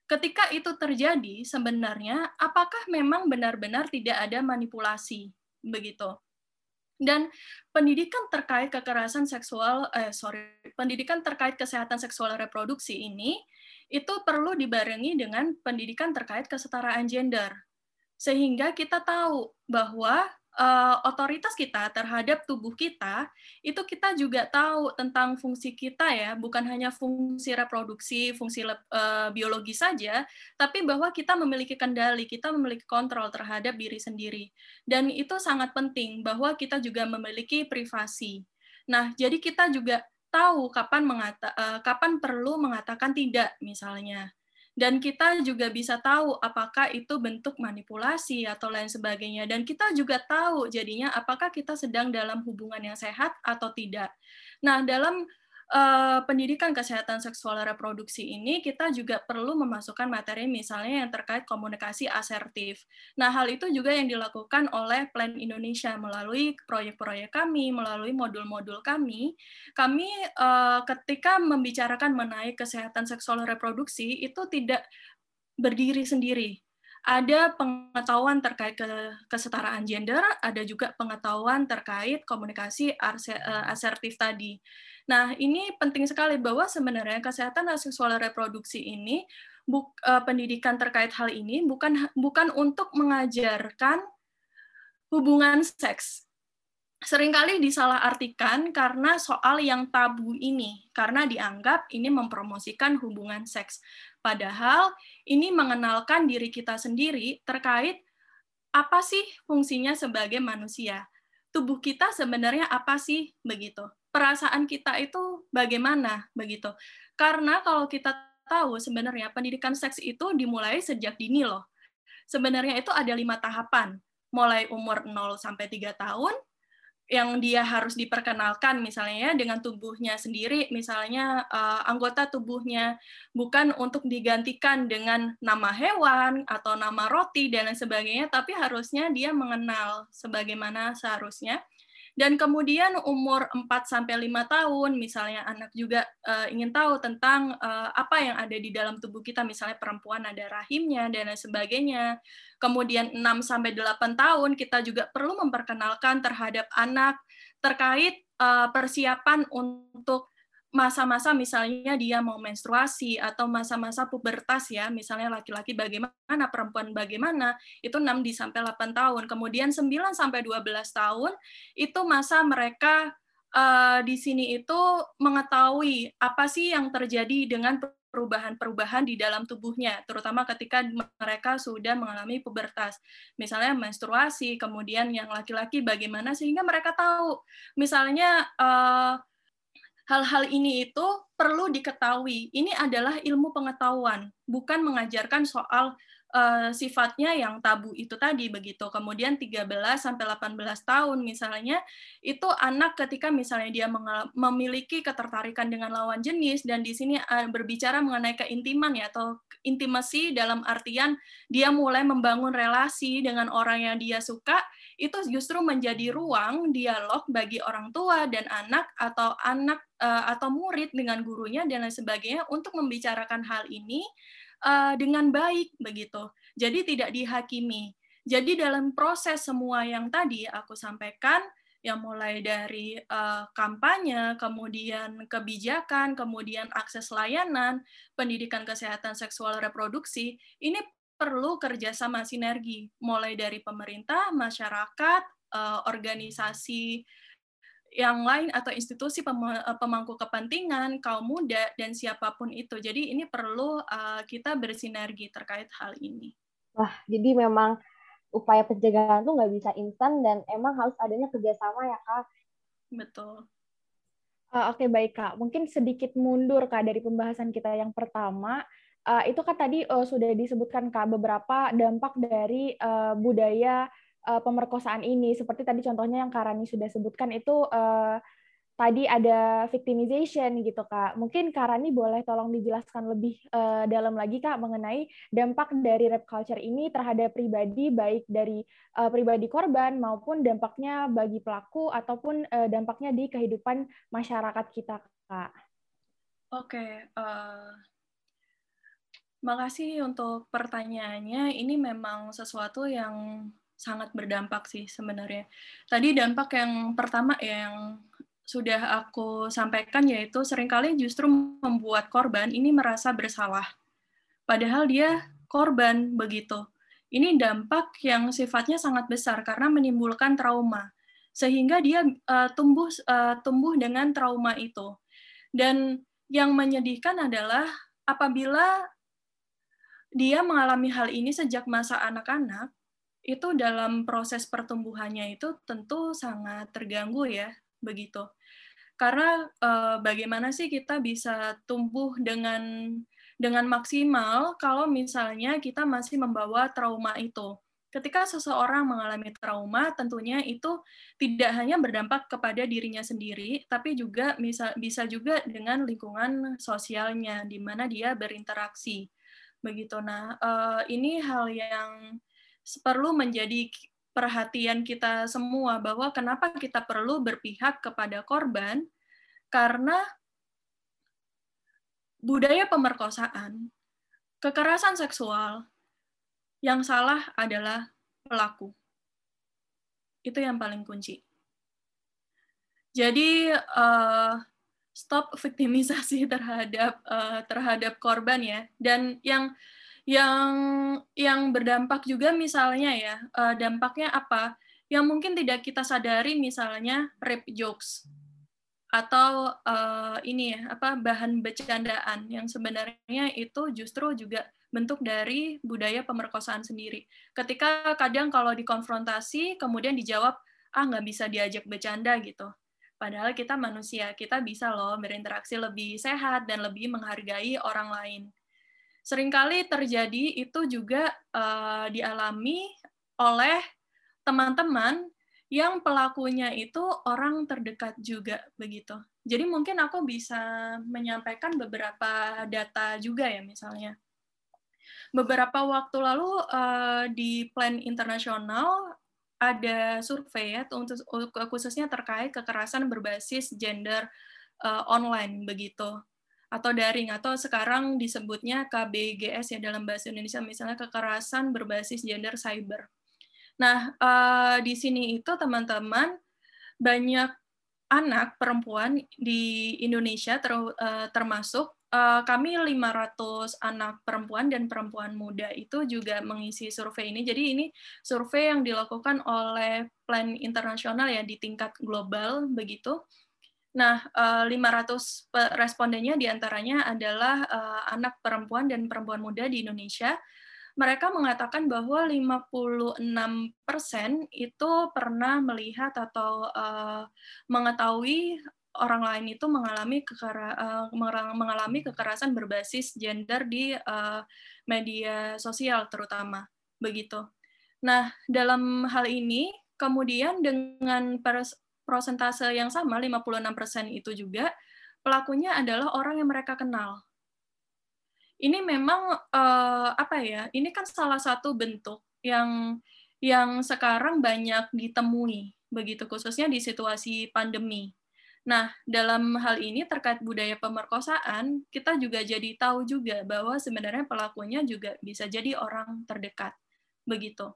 Ketika itu terjadi, sebenarnya apakah memang benar-benar tidak ada manipulasi? Begitu. Dan pendidikan terkait kekerasan seksual, eh, sorry, pendidikan terkait kesehatan seksual reproduksi ini itu perlu dibarengi dengan pendidikan terkait kesetaraan gender, sehingga kita tahu bahwa uh, otoritas kita terhadap tubuh kita, itu kita juga tahu tentang fungsi kita ya, bukan hanya fungsi reproduksi, fungsi uh, biologi saja, tapi bahwa kita memiliki kendali, kita memiliki kontrol terhadap diri sendiri. Dan itu sangat penting bahwa kita juga memiliki privasi. Nah, jadi kita juga tahu kapan mengata, uh, kapan perlu mengatakan tidak misalnya dan kita juga bisa tahu apakah itu bentuk manipulasi atau lain sebagainya dan kita juga tahu jadinya apakah kita sedang dalam hubungan yang sehat atau tidak. Nah, dalam uh, pendidikan kesehatan seksual reproduksi ini kita juga perlu memasukkan materi misalnya yang terkait komunikasi asertif. Nah, hal itu juga yang dilakukan oleh Plan Indonesia melalui proyek-proyek kami, melalui modul-modul kami. Kami uh, ketika membicarakan mengenai kesehatan seksual reproduksi itu tidak berdiri sendiri, ada pengetahuan terkait ke kesetaraan gender, ada juga pengetahuan terkait komunikasi eh, asertif tadi. Nah, ini penting sekali bahwa sebenarnya kesehatan seksual reproduksi ini buk, uh, pendidikan terkait hal ini bukan bukan untuk mengajarkan hubungan seks. Seringkali disalahartikan karena soal yang tabu ini, karena dianggap ini mempromosikan hubungan seks. Padahal ini mengenalkan diri kita sendiri terkait apa sih fungsinya sebagai manusia. Tubuh kita sebenarnya apa sih begitu? Perasaan kita itu bagaimana begitu? Karena kalau kita tahu sebenarnya pendidikan seks itu dimulai sejak dini loh. Sebenarnya itu ada lima tahapan, mulai umur 0 sampai 3 tahun, yang dia harus diperkenalkan misalnya ya dengan tubuhnya sendiri misalnya uh, anggota tubuhnya bukan untuk digantikan dengan nama hewan atau nama roti dan lain sebagainya tapi harusnya dia mengenal sebagaimana seharusnya dan kemudian umur 4 sampai 5 tahun misalnya anak juga uh, ingin tahu tentang uh, apa yang ada di dalam tubuh kita misalnya perempuan ada rahimnya dan lain sebagainya. Kemudian 6 sampai 8 tahun kita juga perlu memperkenalkan terhadap anak terkait uh, persiapan untuk masa-masa misalnya dia mau menstruasi atau masa-masa pubertas ya, misalnya laki-laki bagaimana, perempuan bagaimana, itu 6 di sampai 8 tahun. Kemudian 9 sampai 12 tahun itu masa mereka uh, di sini itu mengetahui apa sih yang terjadi dengan perubahan-perubahan di dalam tubuhnya, terutama ketika mereka sudah mengalami pubertas. Misalnya menstruasi, kemudian yang laki-laki bagaimana sehingga mereka tahu. Misalnya uh, hal-hal ini itu perlu diketahui. Ini adalah ilmu pengetahuan, bukan mengajarkan soal uh, sifatnya yang tabu itu tadi begitu. Kemudian 13 sampai 18 tahun misalnya itu anak ketika misalnya dia memiliki ketertarikan dengan lawan jenis dan di sini uh, berbicara mengenai keintiman ya atau intimasi dalam artian dia mulai membangun relasi dengan orang yang dia suka itu justru menjadi ruang dialog bagi orang tua dan anak atau anak uh, atau murid dengan gurunya dan lain sebagainya untuk membicarakan hal ini uh, dengan baik begitu. Jadi tidak dihakimi. Jadi dalam proses semua yang tadi aku sampaikan yang mulai dari uh, kampanye, kemudian kebijakan, kemudian akses layanan, pendidikan kesehatan seksual reproduksi, ini perlu kerjasama sinergi, mulai dari pemerintah, masyarakat, uh, organisasi yang lain atau institusi eh, pemangku kepentingan, kaum muda, dan siapa pun itu. Jadi ini perlu uh, kita bersinergi terkait hal ini. Wah, jadi memang upaya pencegahan itu nggak bisa instan dan emang harus adanya kerjasama ya kak. Betul. Uh, Oke okay, baik kak, mungkin sedikit mundur kak dari pembahasan kita yang pertama. Uh, itu kan tadi uh, sudah disebutkan kak beberapa dampak dari uh, budaya uh, pemerkosaan ini seperti tadi contohnya yang Karani sudah sebutkan itu uh, tadi ada victimization gitu kak mungkin Karani boleh tolong dijelaskan lebih uh, dalam lagi kak mengenai dampak dari rap culture ini terhadap pribadi baik dari uh, pribadi korban maupun dampaknya bagi pelaku ataupun uh, dampaknya di kehidupan masyarakat kita kak. Oke, okay, uh, makasih untuk pertanyaannya. Ini memang sesuatu yang sangat berdampak sih sebenarnya. Tadi dampak yang pertama ya yang sudah aku sampaikan yaitu sering kali justru membuat korban ini merasa bersalah. Padahal dia korban begitu. Ini dampak yang sifatnya sangat besar karena menimbulkan trauma. Sehingga dia uh, tumbuh uh, tumbuh dengan trauma itu. Dan yang menyedihkan adalah apabila dia mengalami hal ini sejak masa anak-anak, itu dalam proses pertumbuhannya itu tentu sangat terganggu ya begitu. Karena eh, bagaimana sih kita bisa tumbuh dengan dengan maksimal kalau misalnya kita masih membawa trauma itu? Ketika seseorang mengalami trauma tentunya itu tidak hanya berdampak kepada dirinya sendiri tapi juga bisa bisa juga dengan lingkungan sosialnya di mana dia berinteraksi begitu nah eh, ini hal yang perlu menjadi perhatian kita semua bahwa kenapa kita perlu berpihak kepada korban karena budaya pemerkosaan, kekerasan seksual yang salah adalah pelaku. Itu yang paling kunci. Jadi uh, stop viktimisasi [laughs] terhadap uh, terhadap korban ya. Dan yang yang yang berdampak juga misalnya ya uh, dampaknya apa yang mungkin tidak kita sadari misalnya rape jokes atau uh, ini ya apa bahan bercandaan yang sebenarnya itu justru juga bentuk dari budaya pemerkosaan sendiri. Ketika kadang kalau dikonfrontasi kemudian dijawab ah nggak bisa diajak bercanda gitu. Padahal kita manusia, kita bisa loh berinteraksi lebih sehat dan lebih menghargai orang lain sering kali terjadi itu juga uh, dialami oleh teman-teman yang pelakunya itu orang terdekat juga begitu. Jadi mungkin aku bisa menyampaikan beberapa data juga ya misalnya. Beberapa waktu lalu uh, di Plan Internasional ada survei ya untuk khususnya terkait kekerasan berbasis gender uh, online begitu atau daring atau sekarang disebutnya KBGS ya dalam bahasa Indonesia misalnya kekerasan berbasis gender cyber. Nah, uh, di sini itu teman-teman banyak anak perempuan di Indonesia ter, uh, termasuk uh, kami 500 anak perempuan dan perempuan muda itu juga mengisi survei ini. Jadi ini survei yang dilakukan oleh Plan Internasional ya di tingkat global begitu Nah, 500 eh, respondennya di antaranya adalah eh, anak perempuan dan perempuan muda di Indonesia. Mereka mengatakan bahwa 56% itu pernah melihat atau mengetahui orang lain itu mengalami kekera, uh, mengalami kekerasan berbasis gender di uh, media sosial terutama begitu. Nah, dalam hal ini kemudian dengan persentase yang sama 56% itu juga pelakunya adalah orang yang mereka kenal. Ini memang uh, apa ya? Ini kan salah satu bentuk yang yang sekarang banyak ditemui begitu khususnya di situasi pandemi. Nah, dalam hal ini terkait budaya pemerkosaan, kita juga jadi tahu juga bahwa sebenarnya pelakunya juga bisa jadi orang terdekat. Begitu.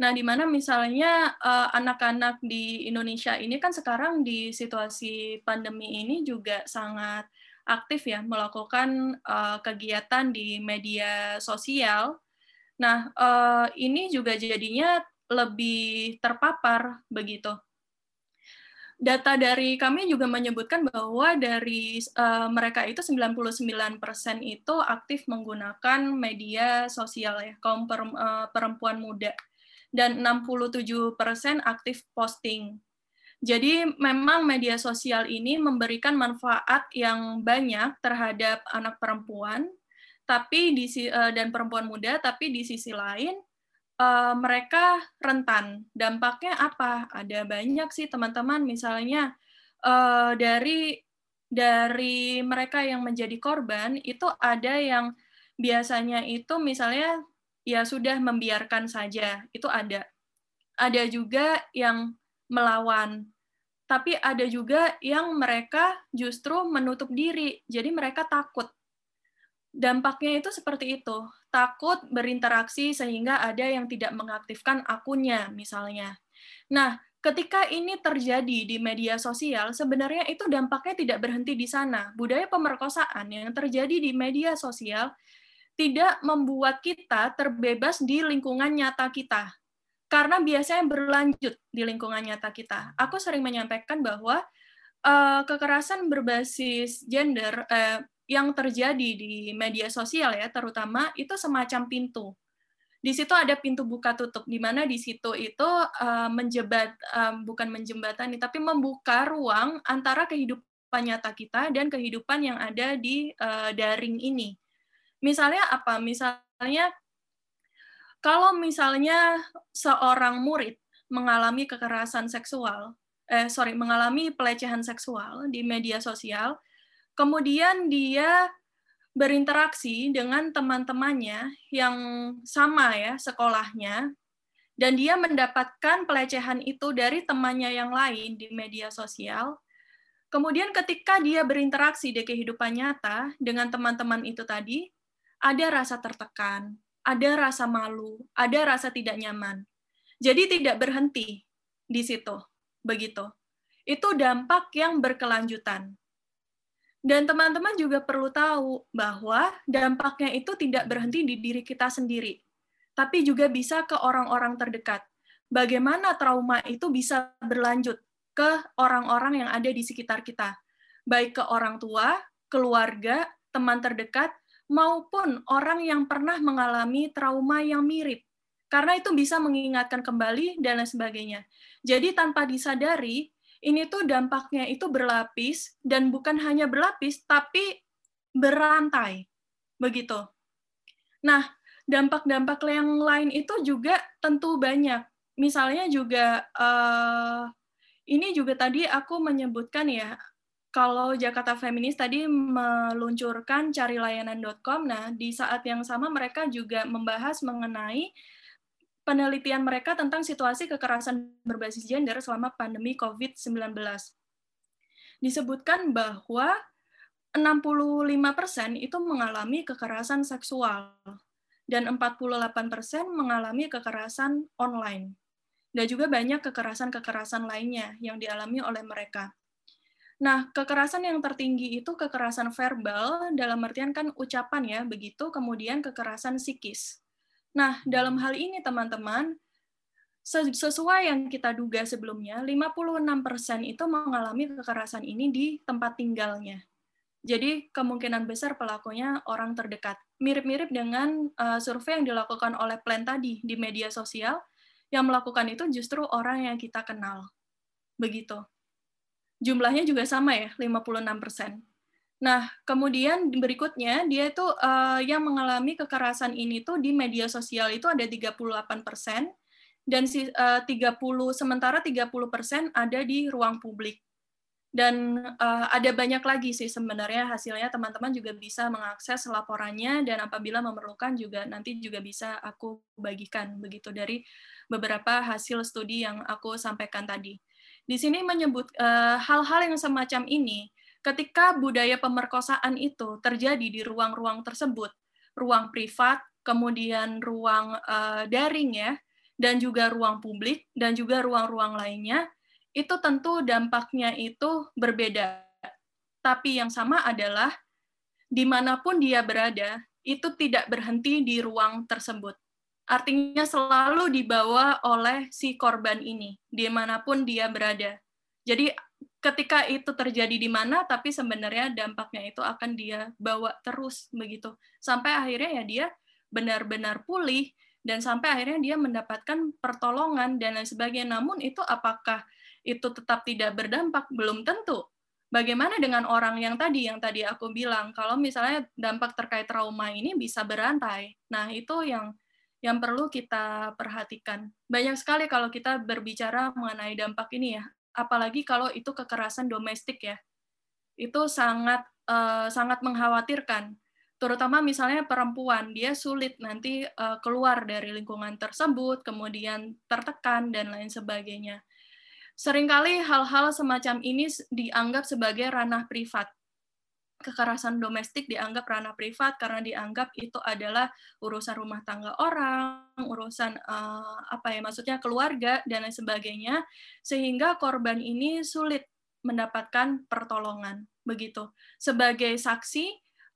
Nah, di mana misalnya eh, anak-anak di Indonesia ini kan sekarang di situasi pandemi ini juga sangat aktif ya melakukan uh, kegiatan di media sosial. Nah, uh, ini juga jadinya lebih terpapar begitu. Data dari kami juga menyebutkan bahwa dari uh, mereka itu 99% itu aktif menggunakan media sosial ya, kaum perempuan muda dan 67% aktif posting. Jadi memang media sosial ini memberikan manfaat yang banyak terhadap anak perempuan, tapi di eh, dan perempuan muda, tapi di sisi lain eh, mereka rentan. Dampaknya apa? Ada banyak sih teman-teman, misalnya eh, dari dari mereka yang menjadi korban itu ada yang biasanya itu misalnya ya sudah membiarkan saja, itu ada. Ada juga yang melawan, tapi ada juga yang mereka justru menutup diri, jadi mereka takut. Dampaknya itu seperti itu, takut berinteraksi sehingga ada yang tidak mengaktifkan akunnya, misalnya. Nah, ketika ini terjadi di media sosial, sebenarnya itu dampaknya tidak berhenti di sana. Budaya pemerkosaan yang terjadi di media sosial tidak membuat kita terbebas di lingkungan nyata kita. Karena biasanya berlanjut di lingkungan nyata kita. Aku sering menyampaikan bahwa uh, kekerasan berbasis gender uh, yang terjadi di media sosial ya, terutama itu semacam pintu. Di situ ada pintu buka tutup, di mana di situ itu uh, menjebat, uh, bukan menjembatani, tapi membuka ruang antara kehidupan nyata kita dan kehidupan yang ada di uh, daring ini Misalnya apa? Misalnya kalau misalnya seorang murid mengalami kekerasan seksual, eh sorry, mengalami pelecehan seksual di media sosial, kemudian dia berinteraksi dengan teman-temannya yang sama ya sekolahnya, dan dia mendapatkan pelecehan itu dari temannya yang lain di media sosial, kemudian ketika dia berinteraksi di kehidupan nyata dengan teman-teman itu tadi, ada rasa tertekan, ada rasa malu, ada rasa tidak nyaman. Jadi tidak berhenti di situ, begitu. Itu dampak yang berkelanjutan. Dan teman-teman juga perlu tahu bahwa dampaknya itu tidak berhenti di diri kita sendiri, tapi juga bisa ke orang-orang terdekat. Bagaimana trauma itu bisa berlanjut ke orang-orang yang ada di sekitar kita, baik ke orang tua, keluarga, teman terdekat, maupun orang yang pernah mengalami trauma yang mirip. Karena itu bisa mengingatkan kembali dan lain sebagainya. Jadi tanpa disadari, ini tuh dampaknya itu berlapis dan bukan hanya berlapis tapi berantai. Begitu. Nah, dampak-dampak yang lain itu juga tentu banyak. Misalnya juga uh, ini juga tadi aku menyebutkan ya kalau Jakarta Feminis tadi meluncurkan carilayanan.com, nah di saat yang sama mereka juga membahas mengenai penelitian mereka tentang situasi kekerasan berbasis gender selama pandemi COVID-19. Disebutkan bahwa 65% itu mengalami kekerasan seksual dan 48% mengalami kekerasan online. Dan juga banyak kekerasan-kekerasan lainnya yang dialami oleh mereka. Nah, kekerasan yang tertinggi itu kekerasan verbal, dalam artian kan ucapan ya, begitu, kemudian kekerasan psikis. Nah, dalam hal ini teman-teman, sesuai yang kita duga sebelumnya, 56% itu mengalami kekerasan ini di tempat tinggalnya. Jadi kemungkinan besar pelakunya orang terdekat. Mirip-mirip dengan uh, survei yang dilakukan oleh Plan tadi di media sosial, yang melakukan itu justru orang yang kita kenal. Begitu. jumlahnya juga sama ya, 56%. Nah, kemudian berikutnya dia itu uh, yang mengalami kekerasan ini tuh di media sosial itu ada 38 persen dan si, uh, 30 sementara 30 persen ada di ruang publik. Dan uh, ada banyak lagi sih sebenarnya hasilnya teman-teman juga bisa mengakses laporannya dan apabila memerlukan juga nanti juga bisa aku bagikan begitu dari beberapa hasil studi yang aku sampaikan tadi. Di sini menyebut hal-hal uh, yang semacam ini ketika budaya pemerkosaan itu terjadi di ruang-ruang tersebut, ruang privat, kemudian ruang uh, daring ya, dan juga ruang publik, dan juga ruang-ruang lainnya, itu tentu dampaknya itu berbeda. Tapi yang sama adalah di mana pun dia berada, itu tidak berhenti di ruang tersebut. Artinya selalu dibawa oleh si korban ini, di mana pun dia berada. Jadi ketika itu terjadi di mana tapi sebenarnya dampaknya itu akan dia bawa terus begitu. Sampai akhirnya ya dia benar-benar pulih dan sampai akhirnya dia mendapatkan pertolongan dan lain sebagainya. Namun itu apakah itu tetap tidak berdampak? Belum tentu. Bagaimana dengan orang yang tadi yang tadi aku bilang kalau misalnya dampak terkait trauma ini bisa berantai? Nah itu yang yang perlu kita perhatikan. Banyak sekali kalau kita berbicara mengenai dampak ini ya apalagi kalau itu kekerasan domestik ya. Itu sangat uh, sangat mengkhawatirkan. Terutama misalnya perempuan, dia sulit nanti uh, keluar dari lingkungan tersebut, kemudian tertekan dan lain sebagainya. Seringkali hal-hal semacam ini dianggap sebagai ranah privat kekerasan domestik dianggap ranah privat karena dianggap itu adalah urusan rumah tangga orang, urusan uh, apa ya maksudnya keluarga dan lain sebagainya sehingga korban ini sulit mendapatkan pertolongan begitu. Sebagai saksi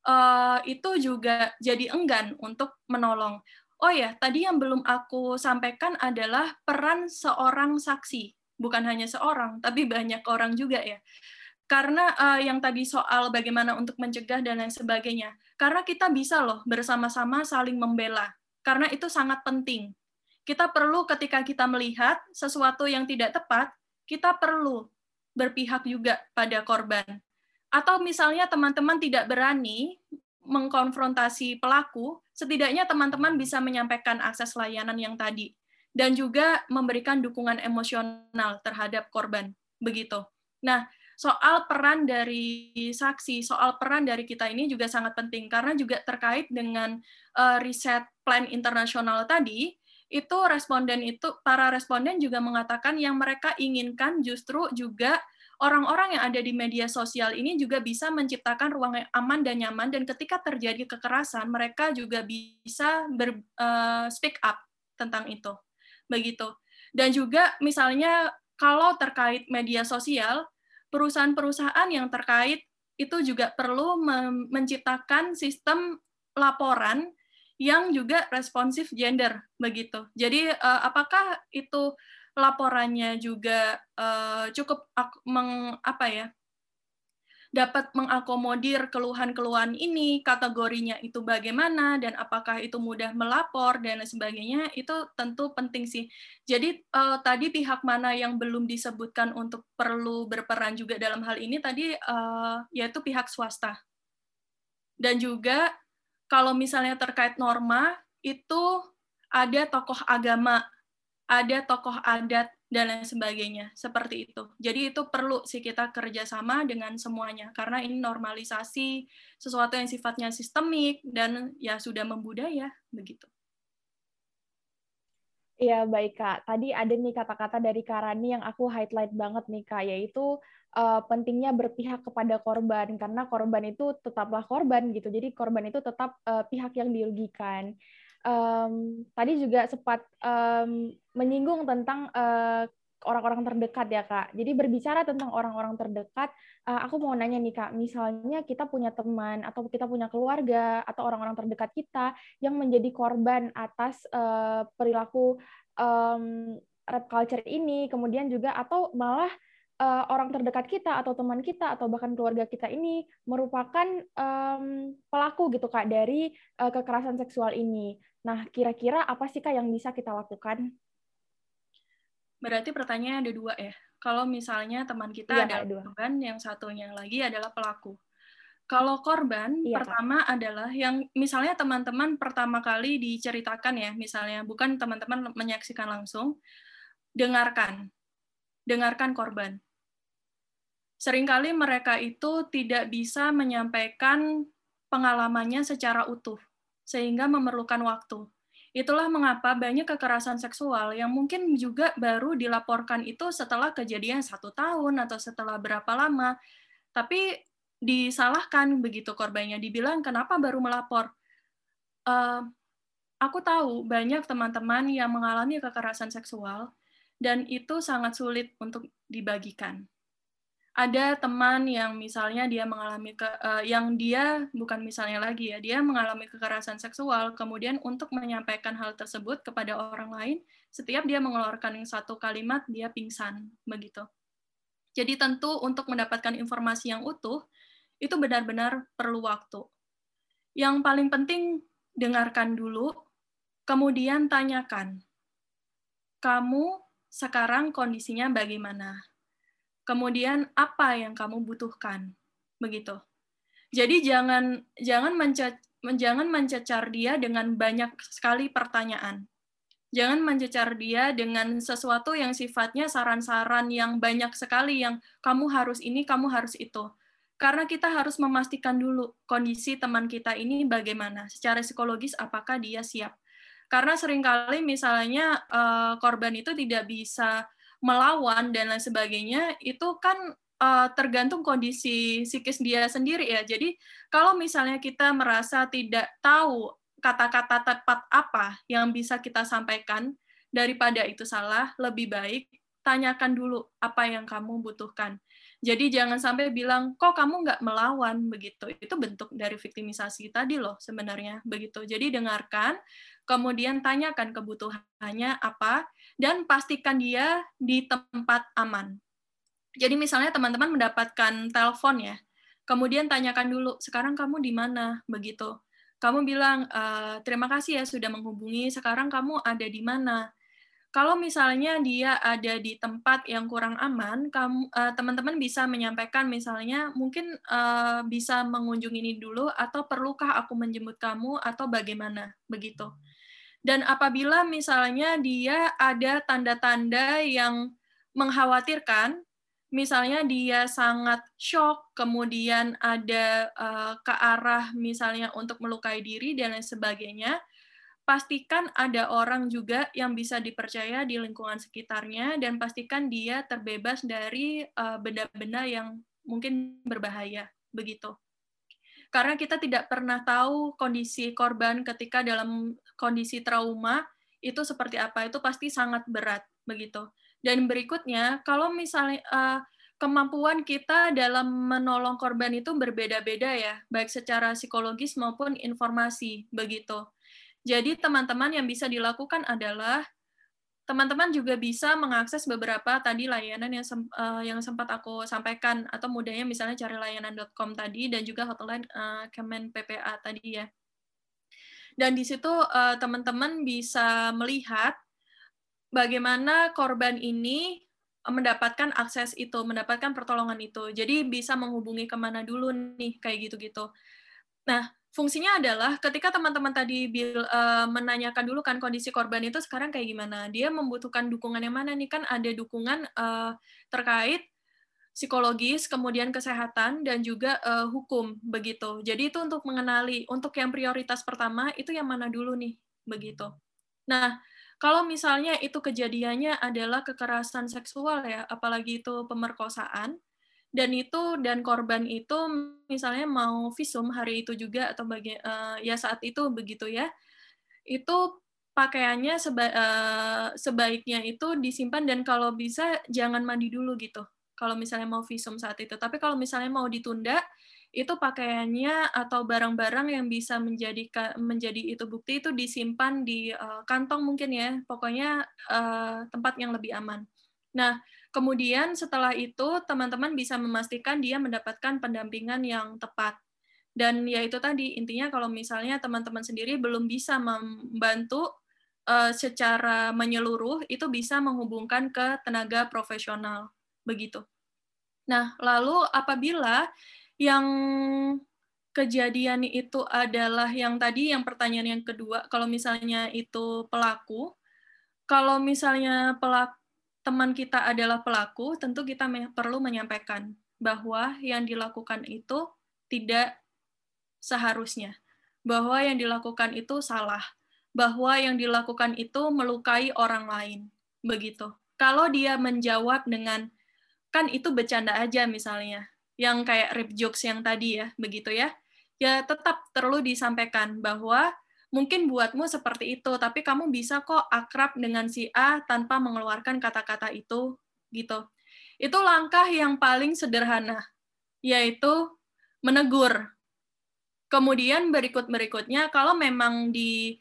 uh, itu juga jadi enggan untuk menolong. Oh ya, tadi yang belum aku sampaikan adalah peran seorang saksi, bukan hanya seorang, tapi banyak orang juga ya karena uh, yang tadi soal bagaimana untuk mencegah dan lain sebagainya. Karena kita bisa loh bersama-sama saling membela. Karena itu sangat penting. Kita perlu ketika kita melihat sesuatu yang tidak tepat, kita perlu berpihak juga pada korban. Atau misalnya teman-teman tidak berani mengkonfrontasi pelaku, setidaknya teman-teman bisa menyampaikan akses layanan yang tadi dan juga memberikan dukungan emosional terhadap korban. Begitu. Nah, soal peran dari saksi, soal peran dari kita ini juga sangat penting. Karena juga terkait dengan uh, riset plan internasional tadi, itu responden itu para responden juga mengatakan yang mereka inginkan justru juga orang-orang yang ada di media sosial ini juga bisa menciptakan ruang yang aman dan nyaman. Dan ketika terjadi kekerasan mereka juga bisa ber, uh, speak up tentang itu. Begitu. Dan juga misalnya kalau terkait media sosial perusahaan-perusahaan yang terkait itu juga perlu menciptakan sistem laporan yang juga responsif gender begitu. Jadi uh, apakah itu laporannya juga uh, cukup meng, apa ya dapat mengakomodir keluhan-keluhan ini, kategorinya itu bagaimana, dan apakah itu mudah melapor, dan sebagainya, itu tentu penting sih. Jadi uh, tadi pihak mana yang belum disebutkan untuk perlu berperan juga dalam hal ini, tadi uh, yaitu pihak swasta. Dan juga kalau misalnya terkait norma, itu ada tokoh agama, ada tokoh adat, dan lain sebagainya seperti itu. Jadi itu perlu sih kita kerjasama dengan semuanya karena ini normalisasi sesuatu yang sifatnya sistemik dan ya sudah membudaya begitu. Iya baik kak. Tadi ada nih kata-kata dari Karani yang aku highlight banget nih kak, yaitu uh, pentingnya berpihak kepada korban karena korban itu tetaplah korban gitu. Jadi korban itu tetap uh, pihak yang dirugikan um, tadi juga sempat um, menyinggung tentang uh, orang-orang terdekat ya kak. Jadi berbicara tentang orang-orang terdekat, uh, aku mau nanya nih kak, misalnya kita punya teman atau kita punya keluarga atau orang-orang terdekat kita yang menjadi korban atas uh, perilaku um, rap culture ini, kemudian juga atau malah uh, orang terdekat kita atau teman kita atau bahkan keluarga kita ini merupakan um, pelaku gitu kak dari uh, kekerasan seksual ini. Nah, kira-kira apa sih kak yang bisa kita lakukan? Berarti pertanyaannya ada dua ya. kalau misalnya teman kita Iya, Kak, adalah dua. korban, yang satunya lagi adalah pelaku. Kalau korban Iya, Kak. pertama adalah yang misalnya teman-teman pertama kali diceritakan ya, misalnya bukan teman-teman menyaksikan langsung, dengarkan. Dengarkan korban. Seringkali mereka itu tidak bisa menyampaikan pengalamannya secara utuh, sehingga memerlukan waktu. Itulah mengapa banyak kekerasan seksual yang mungkin juga baru dilaporkan itu setelah kejadian satu tahun atau setelah berapa lama. Tapi disalahkan begitu korbannya, dibilang kenapa baru melapor. Eh, aku tahu banyak teman-teman yang mengalami kekerasan seksual dan itu sangat sulit untuk dibagikan ada teman yang misalnya dia mengalami ke, uh, yang dia bukan misalnya lagi ya dia mengalami kekerasan seksual kemudian untuk menyampaikan hal tersebut kepada orang lain setiap dia mengeluarkan satu kalimat dia pingsan begitu. Jadi tentu untuk mendapatkan informasi yang utuh itu benar-benar perlu waktu. Yang paling penting dengarkan dulu kemudian tanyakan kamu sekarang kondisinya bagaimana kemudian apa yang kamu butuhkan? Begitu. Jadi jangan jangan mencecar, jangan mencecar dia dengan banyak sekali pertanyaan. Jangan mencecar dia dengan sesuatu yang sifatnya saran-saran yang banyak sekali yang kamu harus ini kamu harus itu. Karena kita harus memastikan dulu kondisi teman kita ini bagaimana. Secara psikologis apakah dia siap? Karena sering kali misalnya uh, korban itu tidak bisa melawan dan lain sebagainya itu kan uh, tergantung kondisi psikis dia sendiri ya. Jadi kalau misalnya kita merasa tidak tahu kata-kata tepat apa yang bisa kita sampaikan daripada itu salah, lebih baik tanyakan dulu apa yang kamu butuhkan. Jadi jangan sampai bilang, kok kamu nggak melawan begitu. Itu bentuk dari viktimisasi tadi loh sebenarnya begitu. Jadi dengarkan, kemudian tanyakan kebutuhannya apa, dan pastikan dia di tempat aman. Jadi misalnya teman-teman mendapatkan telepon ya, kemudian tanyakan dulu, sekarang kamu di mana? Begitu. Kamu bilang, e, terima kasih ya sudah menghubungi, sekarang kamu ada di mana? Kalau misalnya dia ada di tempat yang kurang aman, kamu teman-teman bisa menyampaikan misalnya mungkin uh, bisa mengunjungi ini dulu atau perlukah aku menjemput kamu atau bagaimana begitu. Dan apabila misalnya dia ada tanda-tanda yang mengkhawatirkan, misalnya dia sangat shock, kemudian ada uh, ke arah misalnya untuk melukai diri dan lain sebagainya, pastikan ada orang juga yang bisa dipercaya di lingkungan sekitarnya dan pastikan dia terbebas dari eh, benda-benda uh, yang mungkin berbahaya begitu karena kita tidak pernah tahu kondisi korban ketika dalam kondisi trauma itu seperti apa. Itu pasti sangat berat begitu. Dan berikutnya kalau misalnya uh, kemampuan kita dalam menolong korban itu berbeda-beda ya baik secara psikologis maupun informasi begitu. Jadi teman-teman yang bisa dilakukan adalah teman-teman juga bisa mengakses beberapa tadi layanan yang sem uh, yang sempat aku sampaikan atau mudahnya misalnya cari layanan.com tadi dan juga hotline uh, Kemen PPA tadi ya. Dan di situ uh, teman-teman bisa melihat bagaimana korban ini mendapatkan akses itu, mendapatkan pertolongan itu. Jadi bisa menghubungi ke mana dulu nih, kayak gitu-gitu. Nah, fungsinya adalah ketika teman-teman tadi bil, uh, menanyakan dulu kan kondisi korban itu sekarang kayak gimana, dia membutuhkan dukungan yang mana nih kan ada dukungan uh, terkait psikologis, kemudian kesehatan dan juga uh, hukum begitu. Jadi itu untuk mengenali untuk yang prioritas pertama itu yang mana dulu nih begitu. Nah, kalau misalnya itu kejadiannya adalah kekerasan seksual ya, apalagi itu pemerkosaan, dan itu dan korban itu misalnya mau visum hari itu juga atau bagi uh, ya saat itu begitu ya itu pakaiannya seba, uh, sebaiknya itu disimpan dan kalau bisa jangan mandi dulu gitu. Kalau misalnya mau visum saat itu. Tapi kalau misalnya mau ditunda itu pakaiannya atau barang-barang yang bisa menjadi menjadi itu bukti itu disimpan di uh, kantong mungkin ya. Pokoknya uh, tempat yang lebih aman. Nah Kemudian setelah itu teman-teman bisa memastikan dia mendapatkan pendampingan yang tepat. Dan ya itu tadi intinya kalau misalnya teman-teman sendiri belum bisa membantu uh, secara menyeluruh itu bisa menghubungkan ke tenaga profesional begitu. Nah, lalu apabila yang kejadian itu adalah yang tadi yang pertanyaan yang kedua, kalau misalnya itu pelaku, kalau misalnya pelaku teman kita adalah pelaku, tentu kita perlu menyampaikan bahwa yang dilakukan itu tidak seharusnya, bahwa yang dilakukan itu salah, bahwa yang dilakukan itu melukai orang lain, begitu. Kalau dia menjawab dengan kan itu bercanda aja misalnya, yang kayak rip jokes yang tadi ya, begitu ya, ya tetap perlu disampaikan bahwa mungkin buatmu seperti itu, tapi kamu bisa kok akrab dengan si A tanpa mengeluarkan kata-kata itu, gitu. Itu langkah yang paling sederhana, yaitu menegur. Kemudian berikut-berikutnya, kalau memang di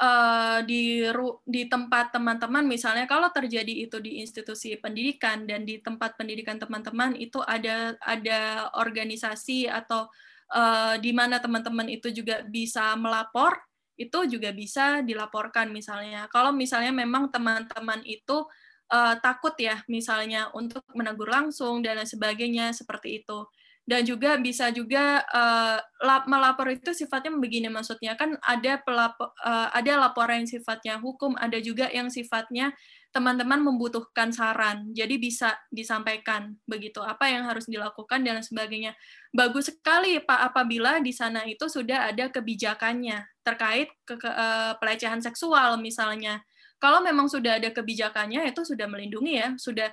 uh, di di tempat teman-teman misalnya kalau terjadi itu di institusi pendidikan dan di tempat pendidikan teman-teman itu ada ada organisasi atau uh, di mana teman-teman itu juga bisa melapor itu juga bisa dilaporkan misalnya. Kalau misalnya memang teman-teman itu uh, takut ya misalnya untuk menegur langsung dan sebagainya seperti itu. Dan juga bisa juga uh, melapor itu sifatnya begini maksudnya kan ada pelapor, uh, ada laporan yang sifatnya hukum, ada juga yang sifatnya teman-teman membutuhkan saran. Jadi bisa disampaikan begitu apa yang harus dilakukan dan sebagainya. Bagus sekali Pak apabila di sana itu sudah ada kebijakannya terkait ke, ke uh, pelecehan seksual misalnya. Kalau memang sudah ada kebijakannya itu sudah melindungi ya, sudah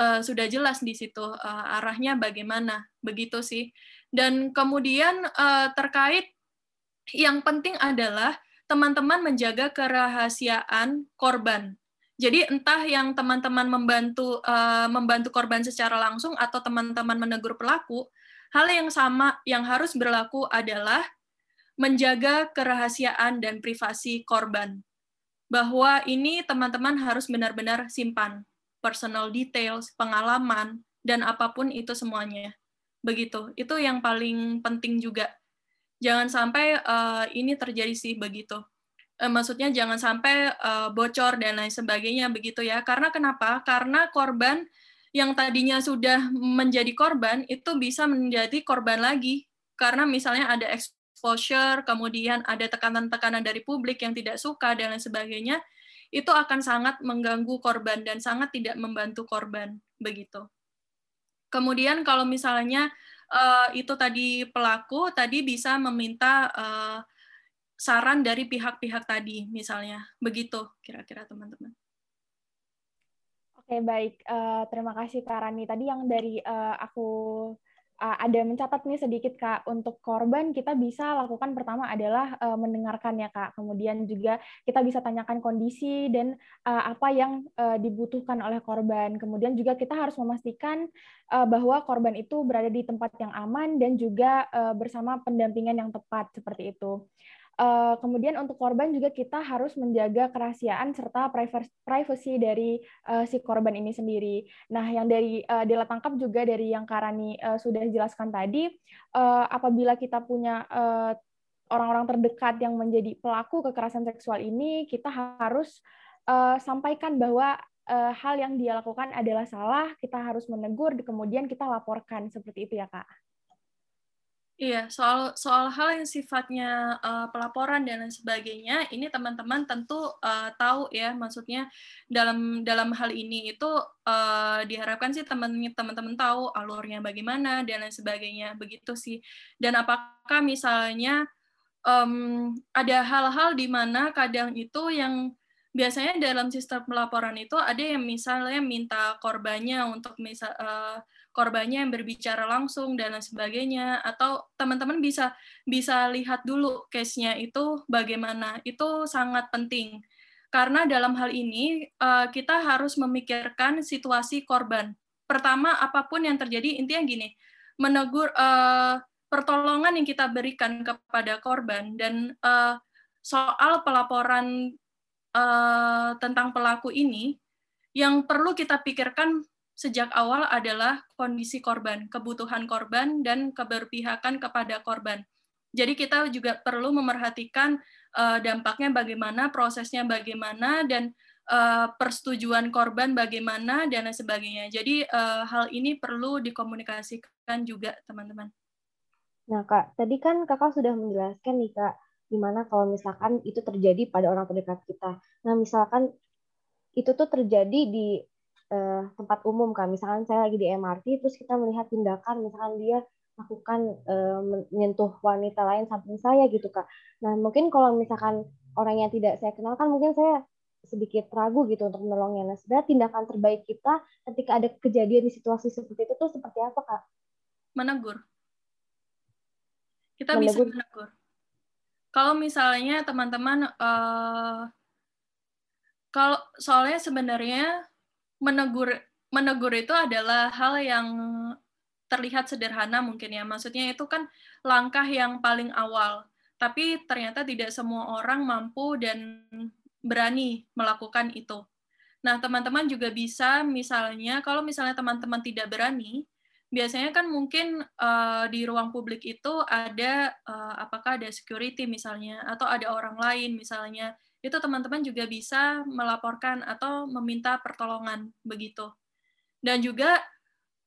uh, sudah jelas di situ uh, arahnya bagaimana. Begitu sih. Dan kemudian uh, terkait yang penting adalah teman-teman menjaga kerahasiaan korban jadi entah yang teman-teman membantu uh, membantu korban secara langsung atau teman-teman menegur pelaku, hal yang sama yang harus berlaku adalah menjaga kerahasiaan dan privasi korban. Bahwa ini teman-teman harus benar-benar simpan personal details, pengalaman, dan apa pun itu semuanya. Begitu. Itu yang paling penting juga. Jangan sampai uh, ini terjadi sih begitu eh, maksudnya jangan sampai uh, bocor dan lain sebagainya begitu ya. Karena kenapa? Karena korban yang tadinya sudah menjadi korban itu bisa menjadi korban lagi karena misalnya ada exposure, kemudian ada tekanan-tekanan dari publik yang tidak suka dan lain sebagainya, itu akan sangat mengganggu korban dan sangat tidak membantu korban begitu. Kemudian kalau misalnya uh, itu tadi pelaku tadi bisa meminta uh, saran dari pihak-pihak tadi, misalnya. Begitu kira-kira teman-teman. Oke, baik. Uh, terima kasih Kak Rani. Tadi yang dari uh, aku uh, ada mencatat nih sedikit Kak, untuk korban kita bisa lakukan pertama adalah uh, mendengarkan ya Kak. Kemudian juga kita bisa tanyakan kondisi dan uh, apa yang uh, dibutuhkan oleh korban. Kemudian juga kita harus memastikan uh, bahwa korban itu berada di tempat yang aman dan juga uh, bersama pendampingan yang tepat seperti itu. Uh, kemudian untuk korban juga kita harus menjaga kerahasiaan serta privacy dari uh, si korban ini sendiri. Nah, yang dari uh, Dela tangkap juga dari yang Karani uh, sudah jelaskan tadi, uh, apabila kita punya uh, orang-orang terdekat yang menjadi pelaku kekerasan seksual ini, kita harus uh, sampaikan bahwa uh, hal yang dia lakukan adalah salah, kita harus menegur, kemudian kita laporkan seperti itu ya, Kak. Iya, soal soal hal yang sifatnya uh, pelaporan dan lain sebagainya, ini teman-teman tentu uh, tahu ya, maksudnya dalam dalam hal ini itu uh, diharapkan sih teman-teman tahu alurnya bagaimana dan lain sebagainya, begitu sih. Dan apakah misalnya um, ada hal-hal di mana kadang itu yang biasanya dalam sistem pelaporan itu ada yang misalnya minta korbannya untuk misal uh, korbannya yang berbicara langsung dan lain sebagainya. Atau teman-teman bisa bisa lihat dulu case-nya itu bagaimana. Itu sangat penting. Karena dalam hal ini uh, kita harus memikirkan situasi korban. Pertama apa pun yang terjadi intinya gini menegur uh, pertolongan yang kita berikan kepada korban dan uh, soal pelaporan tentang pelaku ini yang perlu kita pikirkan sejak awal adalah kondisi korban, kebutuhan korban, dan keberpihakan kepada korban. Jadi kita juga perlu memerhatikan uh, dampaknya bagaimana, prosesnya bagaimana, dan uh, persetujuan korban bagaimana dan sebagainya. Jadi uh, hal ini perlu dikomunikasikan juga teman-teman. Nah kak, tadi kan kakak sudah menjelaskan nih kak, gimana kalau misalkan itu terjadi pada orang terdekat kita. Nah misalkan itu tuh terjadi di uh, tempat umum kan, misalkan saya lagi di MRT, terus kita melihat tindakan, misalkan dia lakukan uh, menyentuh wanita lain samping saya gitu kak. Nah mungkin kalau misalkan orang yang tidak saya kenal kan mungkin saya sedikit ragu gitu untuk menolongnya. Nah sebenarnya tindakan terbaik kita ketika ada kejadian di situasi seperti itu tuh seperti apa kak? Menegur. Kita menegur. bisa menegur. Kalau misalnya teman-teman uh, kalau soalnya sebenarnya menegur menegur itu adalah hal yang terlihat sederhana mungkin ya. Maksudnya itu kan langkah yang paling awal. Tapi ternyata tidak semua orang mampu dan berani melakukan itu. Nah, teman-teman juga bisa misalnya kalau misalnya teman-teman tidak berani, biasanya kan mungkin uh, di ruang publik itu ada uh, apakah ada security misalnya atau ada orang lain misalnya. Itu teman-teman juga bisa melaporkan atau meminta pertolongan begitu. Dan juga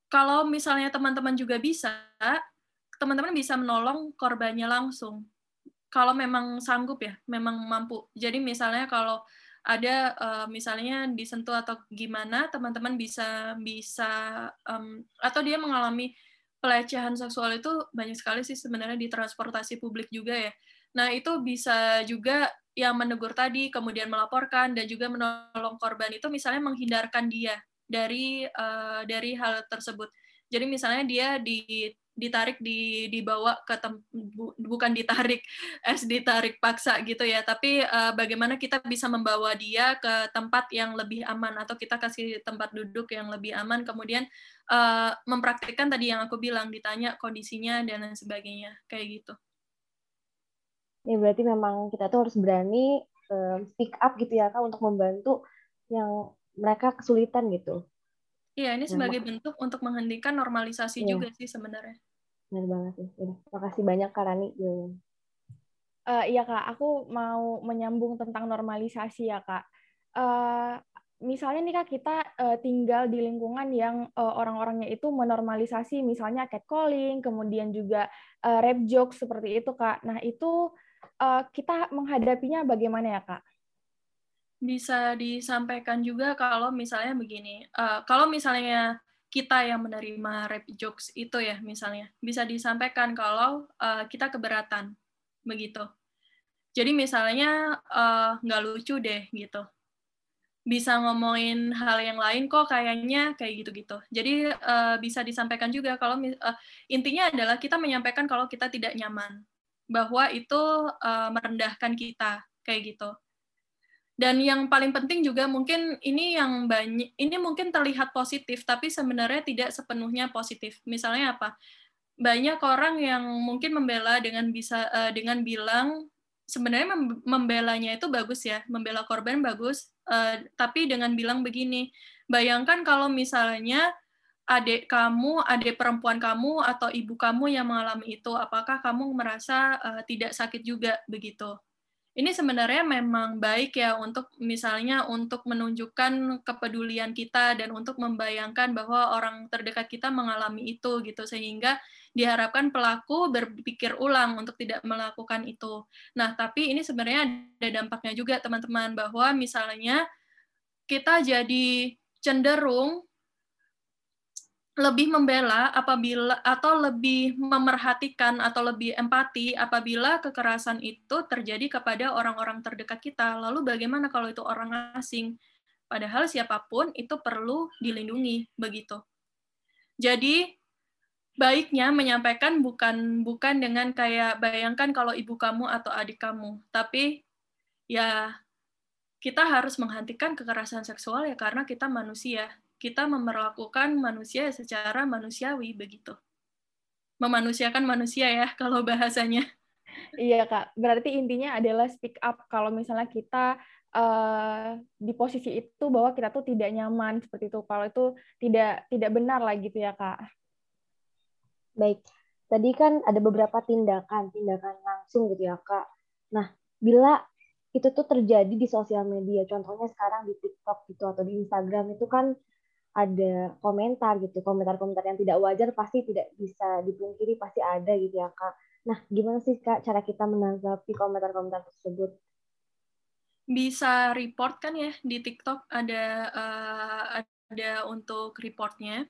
kalau misalnya teman-teman juga bisa, teman-teman bisa menolong korbannya langsung. Kalau memang sanggup ya, memang mampu. Jadi misalnya kalau ada uh, misalnya disentuh atau gimana, teman-teman bisa bisa atau dia mengalami pelecehan seksual itu banyak sekali sih sebenarnya di transportasi publik juga ya. Nah itu bisa juga yang menegur tadi, kemudian melaporkan dan juga menolong korban itu misalnya menghindarkan dia dari uh, dari hal tersebut. Jadi misalnya dia di ditarik di dibawa ke tem, bu, bukan ditarik [laughs] es ditarik paksa gitu ya tapi uh, bagaimana kita bisa membawa dia ke tempat yang lebih aman atau kita kasih tempat duduk yang lebih aman kemudian uh, mempraktikkan tadi yang aku bilang ditanya kondisinya dan lain sebagainya kayak gitu ya berarti memang kita tuh harus berani um, speak up gitu ya kak untuk membantu yang mereka kesulitan gitu Iya, ini sebagai nah, bentuk untuk menghentikan normalisasi iya. juga sih sebenarnya. Benar banget sih. Terima kasih banyak Kak Rani. Uh, iya Kak, aku mau menyambung tentang normalisasi ya Kak. Uh, misalnya nih Kak, kita uh, tinggal di lingkungan yang uh, orang-orangnya itu menormalisasi misalnya catcalling, kemudian juga uh, rap joke seperti itu Kak. Nah itu uh, kita menghadapinya bagaimana ya Kak? bisa disampaikan juga kalau misalnya begini, uh, kalau misalnya kita yang menerima rap jokes itu ya misalnya bisa disampaikan kalau uh, kita keberatan begitu. Jadi misalnya uh, nggak lucu deh gitu, bisa ngomongin hal yang lain kok kayaknya kayak gitu-gitu. Jadi uh, bisa disampaikan juga kalau uh, intinya adalah kita menyampaikan kalau kita tidak nyaman bahwa itu uh, merendahkan kita kayak gitu. Dan yang paling penting juga mungkin ini yang banyak ini mungkin terlihat positif tapi sebenarnya tidak sepenuhnya positif. Misalnya apa? Banyak orang yang mungkin membela dengan bisa uh, dengan bilang sebenarnya membelanya itu bagus ya, membela korban bagus, uh, tapi dengan bilang begini, bayangkan kalau misalnya adik kamu, adik perempuan kamu atau ibu kamu yang mengalami itu, apakah kamu merasa uh, tidak sakit juga begitu? ini sebenarnya memang baik ya untuk misalnya untuk menunjukkan kepedulian kita dan untuk membayangkan bahwa orang terdekat kita mengalami itu gitu sehingga diharapkan pelaku berpikir ulang untuk tidak melakukan itu. Nah, tapi ini sebenarnya ada dampaknya juga teman-teman bahwa misalnya kita jadi cenderung lebih membela apabila atau lebih memerhatikan atau lebih empati apabila kekerasan itu terjadi kepada orang-orang terdekat kita. Lalu bagaimana kalau itu orang asing? Padahal siapa pun itu perlu dilindungi begitu. Jadi baiknya menyampaikan bukan bukan dengan kayak bayangkan kalau ibu kamu atau adik kamu, tapi ya kita harus menghentikan kekerasan seksual ya karena kita manusia kita memperlakukan manusia secara manusiawi begitu. Memanusiakan manusia ya [laughs] kalau bahasanya. Iya kak, berarti intinya adalah speak up kalau misalnya kita uh, di posisi itu bahwa kita tuh tidak nyaman seperti itu. Kalau itu tidak tidak benar lah gitu ya kak. Baik, tadi kan ada beberapa tindakan, tindakan langsung gitu ya kak. Nah, bila itu tuh terjadi di sosial media. Contohnya sekarang di TikTok gitu atau di Instagram itu kan ada komentar gitu, komentar-komentar yang tidak wajar pasti tidak bisa dipungkiri pasti ada gitu ya kak. Nah gimana sih kak cara kita menanggapi komentar-komentar tersebut? Bisa report kan ya di TikTok ada uh, ada untuk reportnya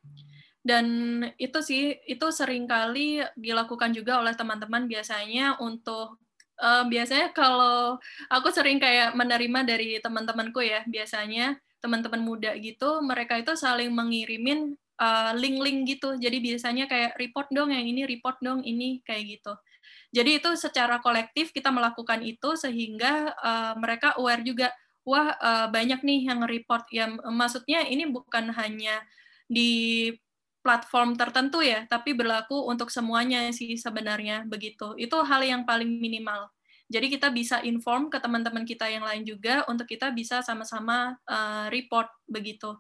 dan itu sih itu sering kali dilakukan juga oleh teman-teman biasanya untuk uh, biasanya kalau aku sering kayak menerima dari teman-temanku ya biasanya teman-teman muda gitu mereka itu saling mengirimin uh, link-link gitu jadi biasanya kayak report dong yang ini report dong ini kayak gitu jadi itu secara kolektif kita melakukan itu sehingga uh, mereka aware juga wah uh, banyak nih yang report ya maksudnya ini bukan hanya di platform tertentu ya, tapi berlaku untuk semuanya sih sebenarnya begitu. Itu hal yang paling minimal. Jadi kita bisa inform ke teman-teman kita yang lain juga untuk kita bisa sama-sama uh, report begitu.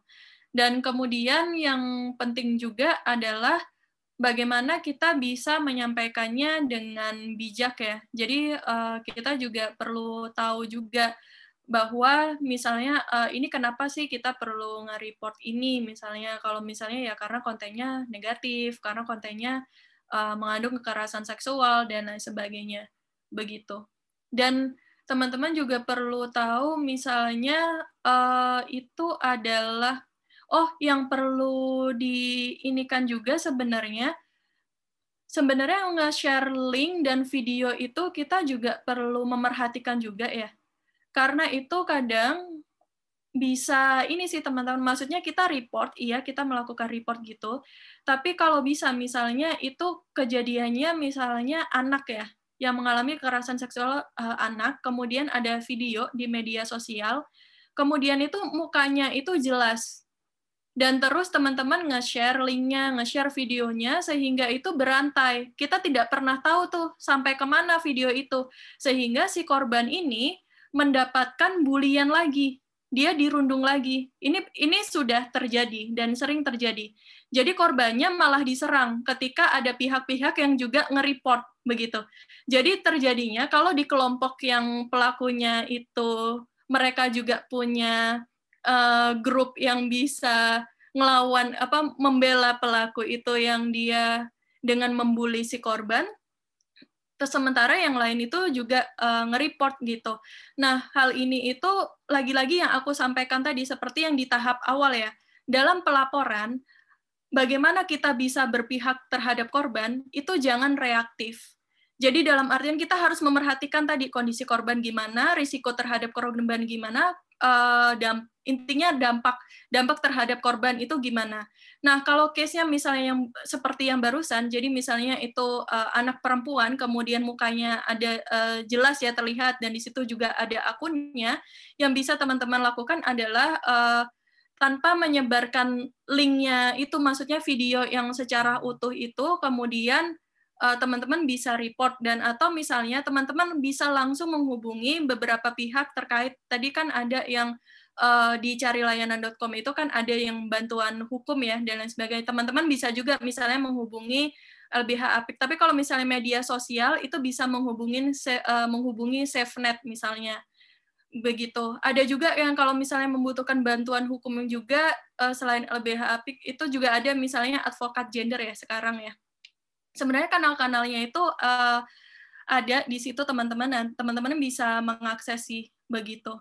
Dan kemudian yang penting juga adalah bagaimana kita bisa menyampaikannya dengan bijak ya. Jadi uh, kita juga perlu tahu juga bahwa misalnya uh, ini kenapa sih kita perlu nge-report ini misalnya kalau misalnya ya karena kontennya negatif karena kontennya uh, mengandung kekerasan seksual dan lain sebagainya begitu dan teman-teman juga perlu tahu misalnya uh, itu adalah oh yang perlu diinikan juga sebenarnya. Sebenarnya nge-share link dan video itu kita juga perlu memerhatikan juga ya. Karena itu kadang bisa ini sih teman-teman. Maksudnya kita report iya kita melakukan report gitu. Tapi kalau bisa misalnya itu kejadiannya misalnya anak ya yang mengalami kekerasan seksual uh, anak kemudian ada video di media sosial kemudian itu mukanya itu jelas dan terus teman-teman nge-share linknya, nge-share videonya, sehingga itu berantai. Kita tidak pernah tahu tuh sampai ke mana video itu. Sehingga si korban ini mendapatkan bulian lagi. Dia dirundung lagi. Ini ini sudah terjadi dan sering terjadi. Jadi korbannya malah diserang ketika ada pihak-pihak yang juga nge-report begitu. Jadi terjadinya kalau di kelompok yang pelakunya itu mereka juga punya uh, grup yang bisa ngelawan apa membela pelaku itu yang dia dengan membuli si korban sementara yang lain itu juga uh, nge-report gitu. Nah, hal ini itu lagi-lagi yang aku sampaikan tadi seperti yang di tahap awal ya. Dalam pelaporan, bagaimana kita bisa berpihak terhadap korban itu jangan reaktif. Jadi dalam artian kita harus memerhatikan tadi kondisi korban gimana, risiko terhadap korban gimana, uh, damp intinya dampak dampak terhadap korban itu gimana. Nah, kalau case-nya misalnya yang seperti yang barusan, jadi misalnya itu uh, anak perempuan, kemudian mukanya ada uh, jelas ya terlihat dan di situ juga ada akunnya, yang bisa teman-teman lakukan adalah uh, tanpa menyebarkan linknya itu maksudnya video yang secara utuh itu kemudian teman-teman uh, bisa report dan atau misalnya teman-teman bisa langsung menghubungi beberapa pihak terkait tadi kan ada yang uh, di carilayanan.com itu kan ada yang bantuan hukum ya dan lain sebagainya. Teman-teman bisa juga misalnya menghubungi LBH Apik. Tapi kalau misalnya media sosial itu bisa menghubungi uh, menghubungi SafeNet misalnya. Begitu. Ada juga yang kalau misalnya membutuhkan bantuan hukum juga uh, selain LBH Apik itu juga ada misalnya advokat gender ya sekarang ya. Sebenarnya kanal-kanalnya itu uh, ada di situ teman-teman dan teman-teman bisa mengakses sih begitu.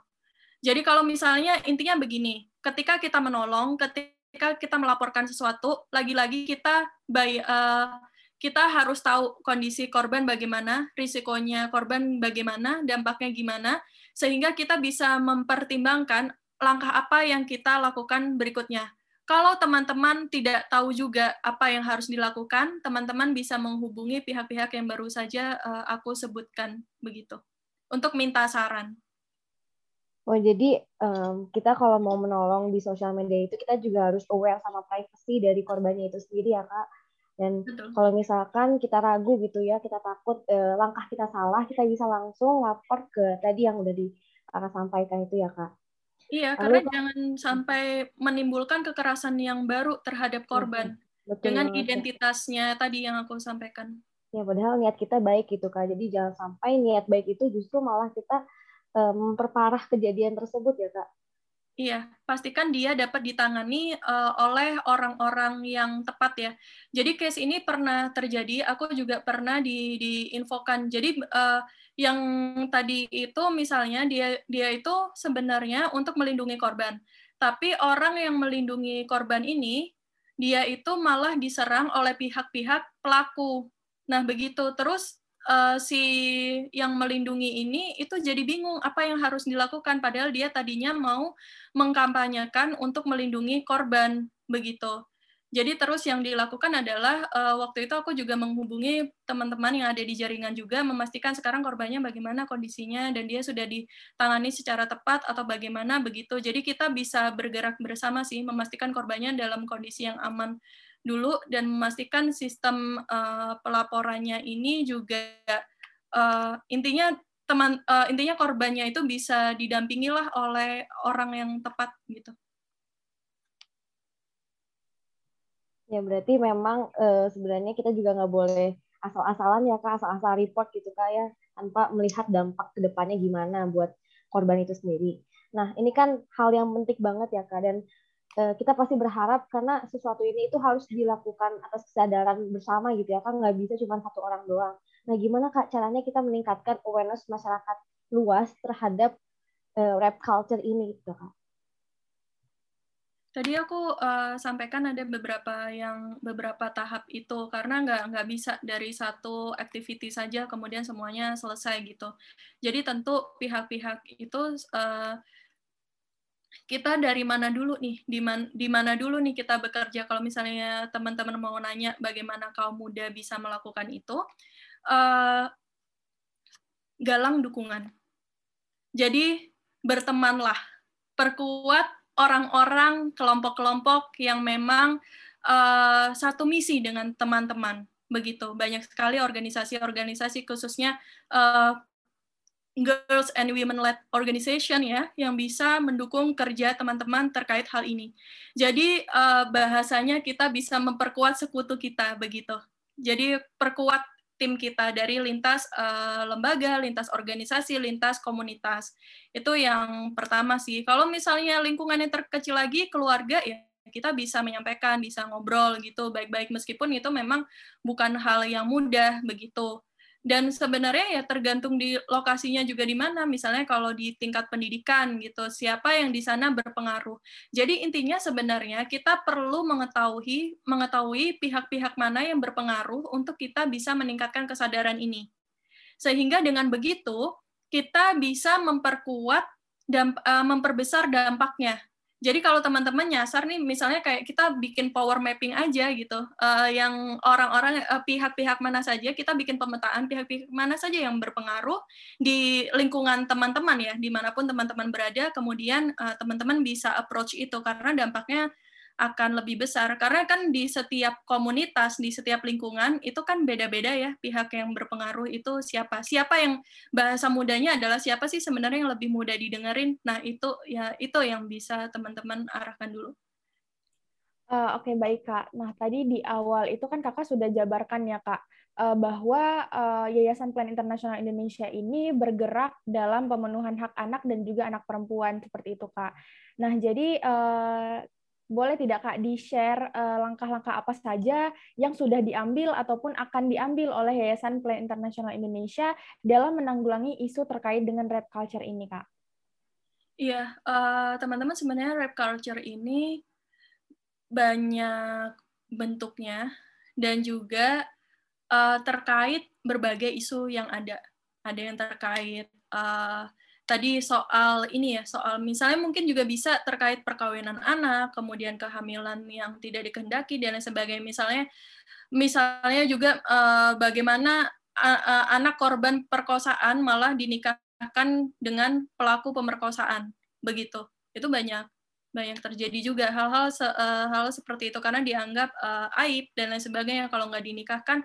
Jadi kalau misalnya intinya begini, ketika kita menolong, ketika kita melaporkan sesuatu, lagi-lagi kita by, uh, kita harus tahu kondisi korban bagaimana, risikonya korban bagaimana, dampaknya gimana, sehingga kita bisa mempertimbangkan langkah apa yang kita lakukan berikutnya. Kalau teman-teman tidak tahu juga apa yang harus dilakukan, teman-teman bisa menghubungi pihak-pihak yang baru saja uh, aku sebutkan begitu untuk minta saran. Oh, jadi um, kita kalau mau menolong di sosial media itu kita juga harus aware sama privacy dari korbannya itu sendiri ya kak. Dan Betul. kalau misalkan kita ragu gitu ya, kita takut eh, langkah kita salah, kita bisa langsung lapor ke tadi yang udah di kakak sampaikan itu ya kak. Iya, Lalu, karena jangan sampai menimbulkan kekerasan yang baru terhadap korban Betul, dengan identitasnya tadi yang aku sampaikan. Ya, padahal niat kita baik gitu kak. Jadi jangan sampai niat baik itu justru malah kita memperparah kejadian tersebut ya kak. Iya, pastikan dia dapat ditangani uh, oleh orang-orang yang tepat ya. Jadi case ini pernah terjadi, aku juga pernah di diinfokan. Jadi uh, yang tadi itu misalnya dia dia itu sebenarnya untuk melindungi korban. Tapi orang yang melindungi korban ini dia itu malah diserang oleh pihak-pihak pelaku. Nah, begitu. Terus uh, si yang melindungi ini itu jadi bingung apa yang harus dilakukan padahal dia tadinya mau mengkampanyekan untuk melindungi korban begitu. Jadi terus yang dilakukan adalah uh, waktu itu aku juga menghubungi teman-teman yang ada di jaringan juga memastikan sekarang korbannya bagaimana kondisinya dan dia sudah ditangani secara tepat atau bagaimana begitu. Jadi kita bisa bergerak bersama sih memastikan korbannya dalam kondisi yang aman dulu dan memastikan sistem uh, pelaporannya ini juga uh, intinya teman uh, intinya korbannya itu bisa didampingi lah oleh orang yang tepat gitu. Ya berarti memang uh, sebenarnya kita juga nggak boleh asal-asalan ya kak asal-asal report gitu kak ya tanpa melihat dampak ke depannya gimana buat korban itu sendiri. Nah ini kan hal yang penting banget ya kak dan Eh, kita pasti berharap karena sesuatu ini itu harus dilakukan atas kesadaran bersama gitu ya kan nggak bisa cuma satu orang doang. Nah gimana kak caranya kita meningkatkan awareness masyarakat luas terhadap uh, rap culture ini gitu kak? Tadi aku uh, sampaikan ada beberapa yang beberapa tahap itu karena nggak nggak bisa dari satu activity saja kemudian semuanya selesai gitu. Jadi tentu pihak-pihak itu uh, kita dari mana dulu nih di mana di mana dulu nih kita bekerja kalau misalnya teman-teman mau nanya bagaimana kaum muda bisa melakukan itu uh, galang dukungan jadi bertemanlah perkuat orang-orang kelompok-kelompok yang memang uh, satu misi dengan teman-teman begitu banyak sekali organisasi-organisasi khususnya uh, Girls and Women Led Organization ya yang bisa mendukung kerja teman-teman terkait hal ini. Jadi uh, bahasanya kita bisa memperkuat sekutu kita begitu. Jadi perkuat tim kita dari lintas uh, lembaga, lintas organisasi, lintas komunitas. Itu yang pertama sih. Kalau misalnya lingkungannya terkecil lagi keluarga ya kita bisa menyampaikan, bisa ngobrol gitu baik-baik meskipun itu memang bukan hal yang mudah begitu dan sebenarnya ya tergantung di lokasinya juga di mana. Misalnya kalau di tingkat pendidikan gitu siapa yang di sana berpengaruh. Jadi intinya sebenarnya kita perlu mengetahui mengetahui pihak-pihak mana yang berpengaruh untuk kita bisa meningkatkan kesadaran ini. Sehingga dengan begitu kita bisa memperkuat dan uh, memperbesar dampaknya jadi kalau teman-teman nyasar nih, misalnya kayak kita bikin power mapping aja gitu, uh, yang orang-orang uh, pihak-pihak mana saja kita bikin pemetaan pihak-pihak mana saja yang berpengaruh di lingkungan teman-teman ya, di mana pun teman-teman berada, kemudian uh, teman-teman bisa approach itu karena dampaknya akan lebih besar. Karena kan di setiap komunitas di setiap lingkungan itu kan beda-beda ya pihak yang berpengaruh itu siapa. Siapa yang bahasa mudanya adalah siapa sih sebenarnya yang lebih mudah didengerin? Nah itu ya itu yang bisa teman-teman arahkan dulu. Uh, oke okay, baik kak. Nah tadi di awal itu kan kakak sudah jabarkan ya kak uh, bahwa uh, Yayasan Plan Internasional Indonesia ini bergerak dalam pemenuhan hak anak dan juga anak perempuan seperti itu kak. Nah jadi uh, boleh tidak Kak di-share uh, langkah-langkah apa saja yang sudah diambil ataupun akan diambil oleh Yayasan Plan Internasional Indonesia dalam menanggulangi isu terkait dengan rap culture ini, Kak? Iya, uh, teman-teman sebenarnya rap culture ini banyak bentuknya dan juga uh, terkait berbagai isu yang ada. Ada yang terkait uh, tadi soal ini ya, soal misalnya mungkin juga bisa terkait perkawinan anak, kemudian kehamilan yang tidak dikehendaki dan lain sebagainya. Misalnya misalnya juga uh, bagaimana anak korban perkosaan malah dinikahkan dengan pelaku pemerkosaan. Begitu. Itu banyak banyak terjadi juga hal-hal se, uh, hal seperti itu karena dianggap uh, aib dan lain sebagainya kalau nggak dinikahkan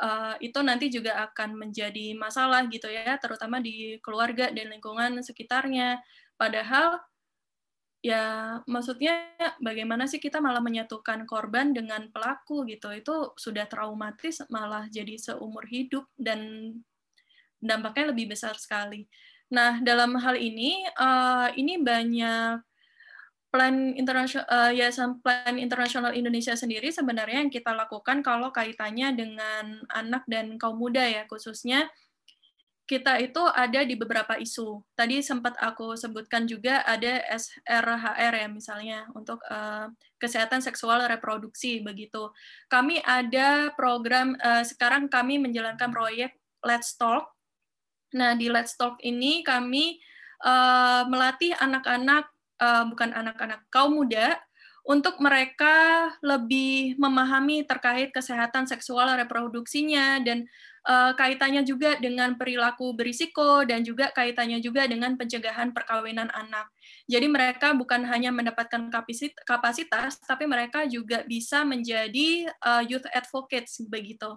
uh, itu nanti juga akan menjadi masalah gitu ya, terutama di keluarga dan lingkungan sekitarnya. Padahal ya maksudnya bagaimana sih kita malah menyatukan korban dengan pelaku gitu itu sudah traumatis malah jadi seumur hidup dan dampaknya lebih besar sekali Nah, dalam hal ini, uh, ini banyak plan internasional uh, yayasan plan internasional Indonesia sendiri sebenarnya yang kita lakukan kalau kaitannya dengan anak dan kaum muda ya khususnya kita itu ada di beberapa isu. Tadi sempat aku sebutkan juga ada SRHR ya misalnya untuk uh, kesehatan seksual reproduksi begitu. Kami ada program uh, sekarang kami menjalankan proyek Let's Talk. Nah di Let's Talk ini kami uh, melatih anak-anak uh, bukan anak-anak kaum muda untuk mereka lebih memahami terkait kesehatan seksual reproduksinya dan uh, kaitannya juga dengan perilaku berisiko dan juga kaitannya juga dengan pencegahan perkawinan anak. Jadi mereka bukan hanya mendapatkan kapasitas, tapi mereka juga bisa menjadi uh, youth advocates begitu.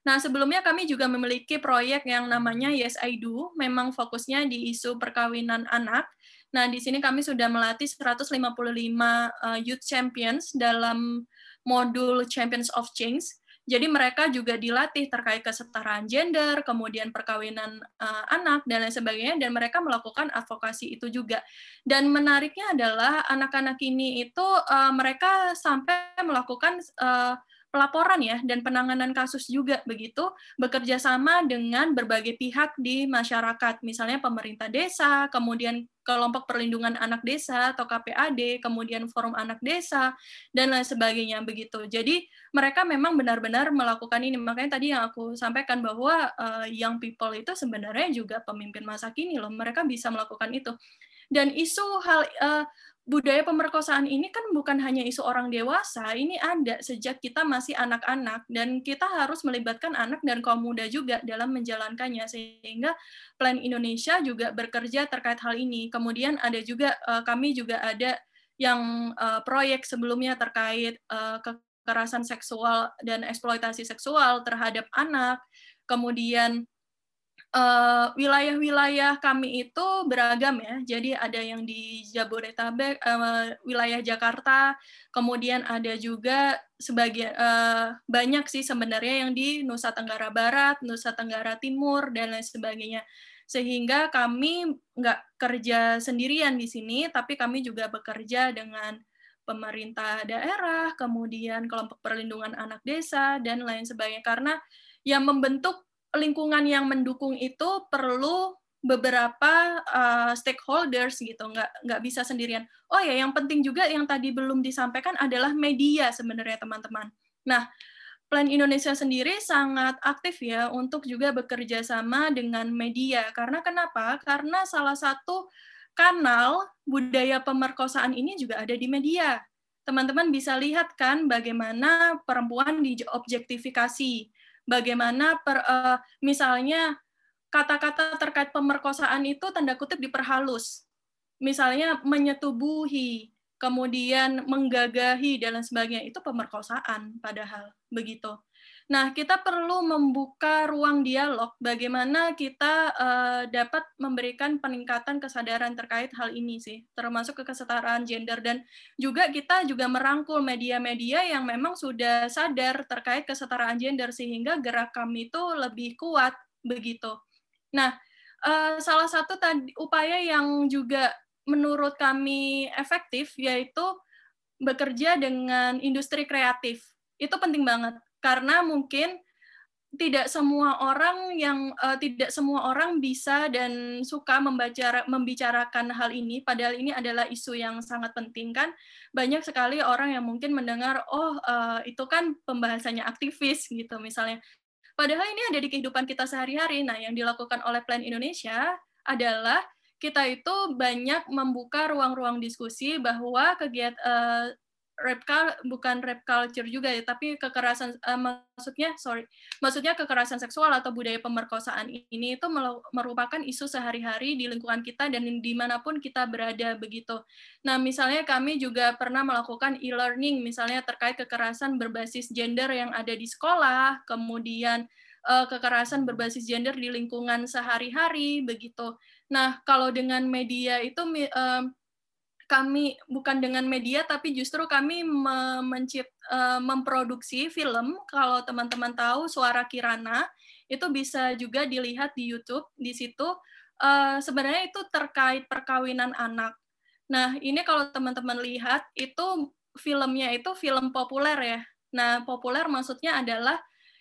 Nah, sebelumnya kami juga memiliki proyek yang namanya Yes I Do, memang fokusnya di isu perkawinan anak. Nah, di sini kami sudah melatih 155 uh, youth champions dalam modul Champions of Change. Jadi mereka juga dilatih terkait kesetaraan gender, kemudian perkawinan uh, anak dan lain sebagainya dan mereka melakukan advokasi itu juga. Dan menariknya adalah anak-anak ini itu uh, mereka sampai melakukan uh, pelaporan ya dan penanganan kasus juga begitu bekerja sama dengan berbagai pihak di masyarakat. Misalnya pemerintah desa kemudian kelompok perlindungan anak desa atau KPAD kemudian forum anak desa dan lain sebagainya begitu. Jadi mereka memang benar-benar melakukan ini. Makanya tadi yang aku sampaikan bahwa uh, young people itu sebenarnya juga pemimpin masa kini loh. Mereka bisa melakukan itu dan isu hal uh, budaya pemerkosaan ini kan bukan hanya isu orang dewasa, ini ada sejak kita masih anak-anak dan kita harus melibatkan anak dan kaum muda juga dalam menjalankannya sehingga Plan Indonesia juga bekerja terkait hal ini. Kemudian ada juga uh, kami juga ada yang uh, proyek sebelumnya terkait kekerasan seksual dan eksploitasi seksual terhadap anak. Kemudian Eh, wilayah-wilayah uh, kami itu beragam ya. Jadi ada yang di Jabodetabek, uh, wilayah Jakarta, kemudian ada juga sebagian uh, banyak sih sebenarnya yang di Nusa Tenggara Barat, Nusa Tenggara Timur dan lain sebagainya. Sehingga kami nggak kerja sendirian di sini, tapi kami juga bekerja dengan pemerintah daerah, kemudian kelompok perlindungan anak desa dan lain sebagainya. Karena yang membentuk lingkungan yang mendukung itu perlu beberapa uh, stakeholders gitu. Nggak nggak bisa sendirian. Oh ya yang penting juga yang tadi belum disampaikan adalah media sebenarnya teman-teman. Nah Plan Indonesia sendiri sangat aktif ya untuk juga bekerja sama dengan media. Karena kenapa? Karena salah satu kanal budaya pemerkosaan ini juga ada di media. Teman-teman bisa lihat kan bagaimana perempuan diobjektifikasi bagaimana per, uh, misalnya kata-kata terkait pemerkosaan itu tanda kutip diperhalus. Misalnya menyetubuhi, kemudian menggagahi dan lain sebagainya itu pemerkosaan padahal begitu. Nah, kita perlu membuka ruang dialog bagaimana kita uh, dapat memberikan peningkatan kesadaran terkait hal ini sih, termasuk kesetaraan gender dan juga kita juga merangkul media-media yang memang sudah sadar terkait kesetaraan gender sehingga gerak kami itu lebih kuat begitu. Nah, uh, salah satu tadi upaya yang juga menurut kami efektif yaitu bekerja dengan industri kreatif. Itu penting banget karena mungkin tidak semua orang yang uh, tidak semua orang bisa dan suka membaca membicarakan hal ini. Padahal ini adalah isu yang sangat penting kan. Banyak sekali orang yang mungkin mendengar oh uh, itu kan pembahasannya aktivis gitu misalnya. Padahal ini ada di kehidupan kita sehari-hari. Nah yang dilakukan oleh Plan Indonesia adalah kita itu banyak membuka ruang-ruang diskusi bahwa kegiatan uh, rap bukan rap culture juga ya, tapi kekerasan uh, maksudnya sorry, maksudnya kekerasan seksual atau budaya pemerkosaan ini itu merupakan isu sehari-hari di lingkungan kita dan di mana pun kita berada begitu. Nah misalnya kami juga pernah melakukan e-learning misalnya terkait kekerasan berbasis gender yang ada di sekolah, kemudian uh, kekerasan berbasis gender di lingkungan sehari-hari begitu. Nah kalau dengan media itu uh, kami bukan dengan media tapi justru kami mencipt, uh, memproduksi film kalau teman-teman tahu suara Kirana itu bisa juga dilihat di YouTube di situ uh, sebenarnya itu terkait perkawinan anak. Nah, ini kalau teman-teman lihat itu filmnya itu film populer ya. Nah, populer maksudnya adalah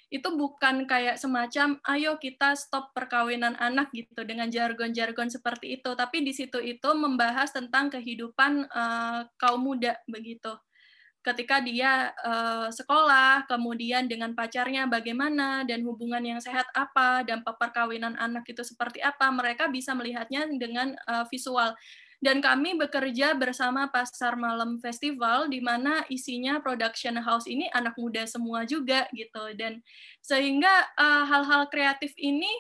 itu bukan kayak semacam ayo kita stop perkawinan anak gitu dengan jargon-jargon seperti itu, tapi di situ itu membahas tentang kehidupan uh, kaum muda begitu. Ketika dia uh, sekolah, kemudian dengan pacarnya bagaimana dan hubungan yang sehat apa, dampak perkawinan anak itu seperti apa, mereka bisa melihatnya dengan uh, visual dan kami bekerja bersama Pasar Malam Festival di mana isinya production house ini anak muda semua juga gitu dan sehingga eh, hal-hal uh, kreatif ini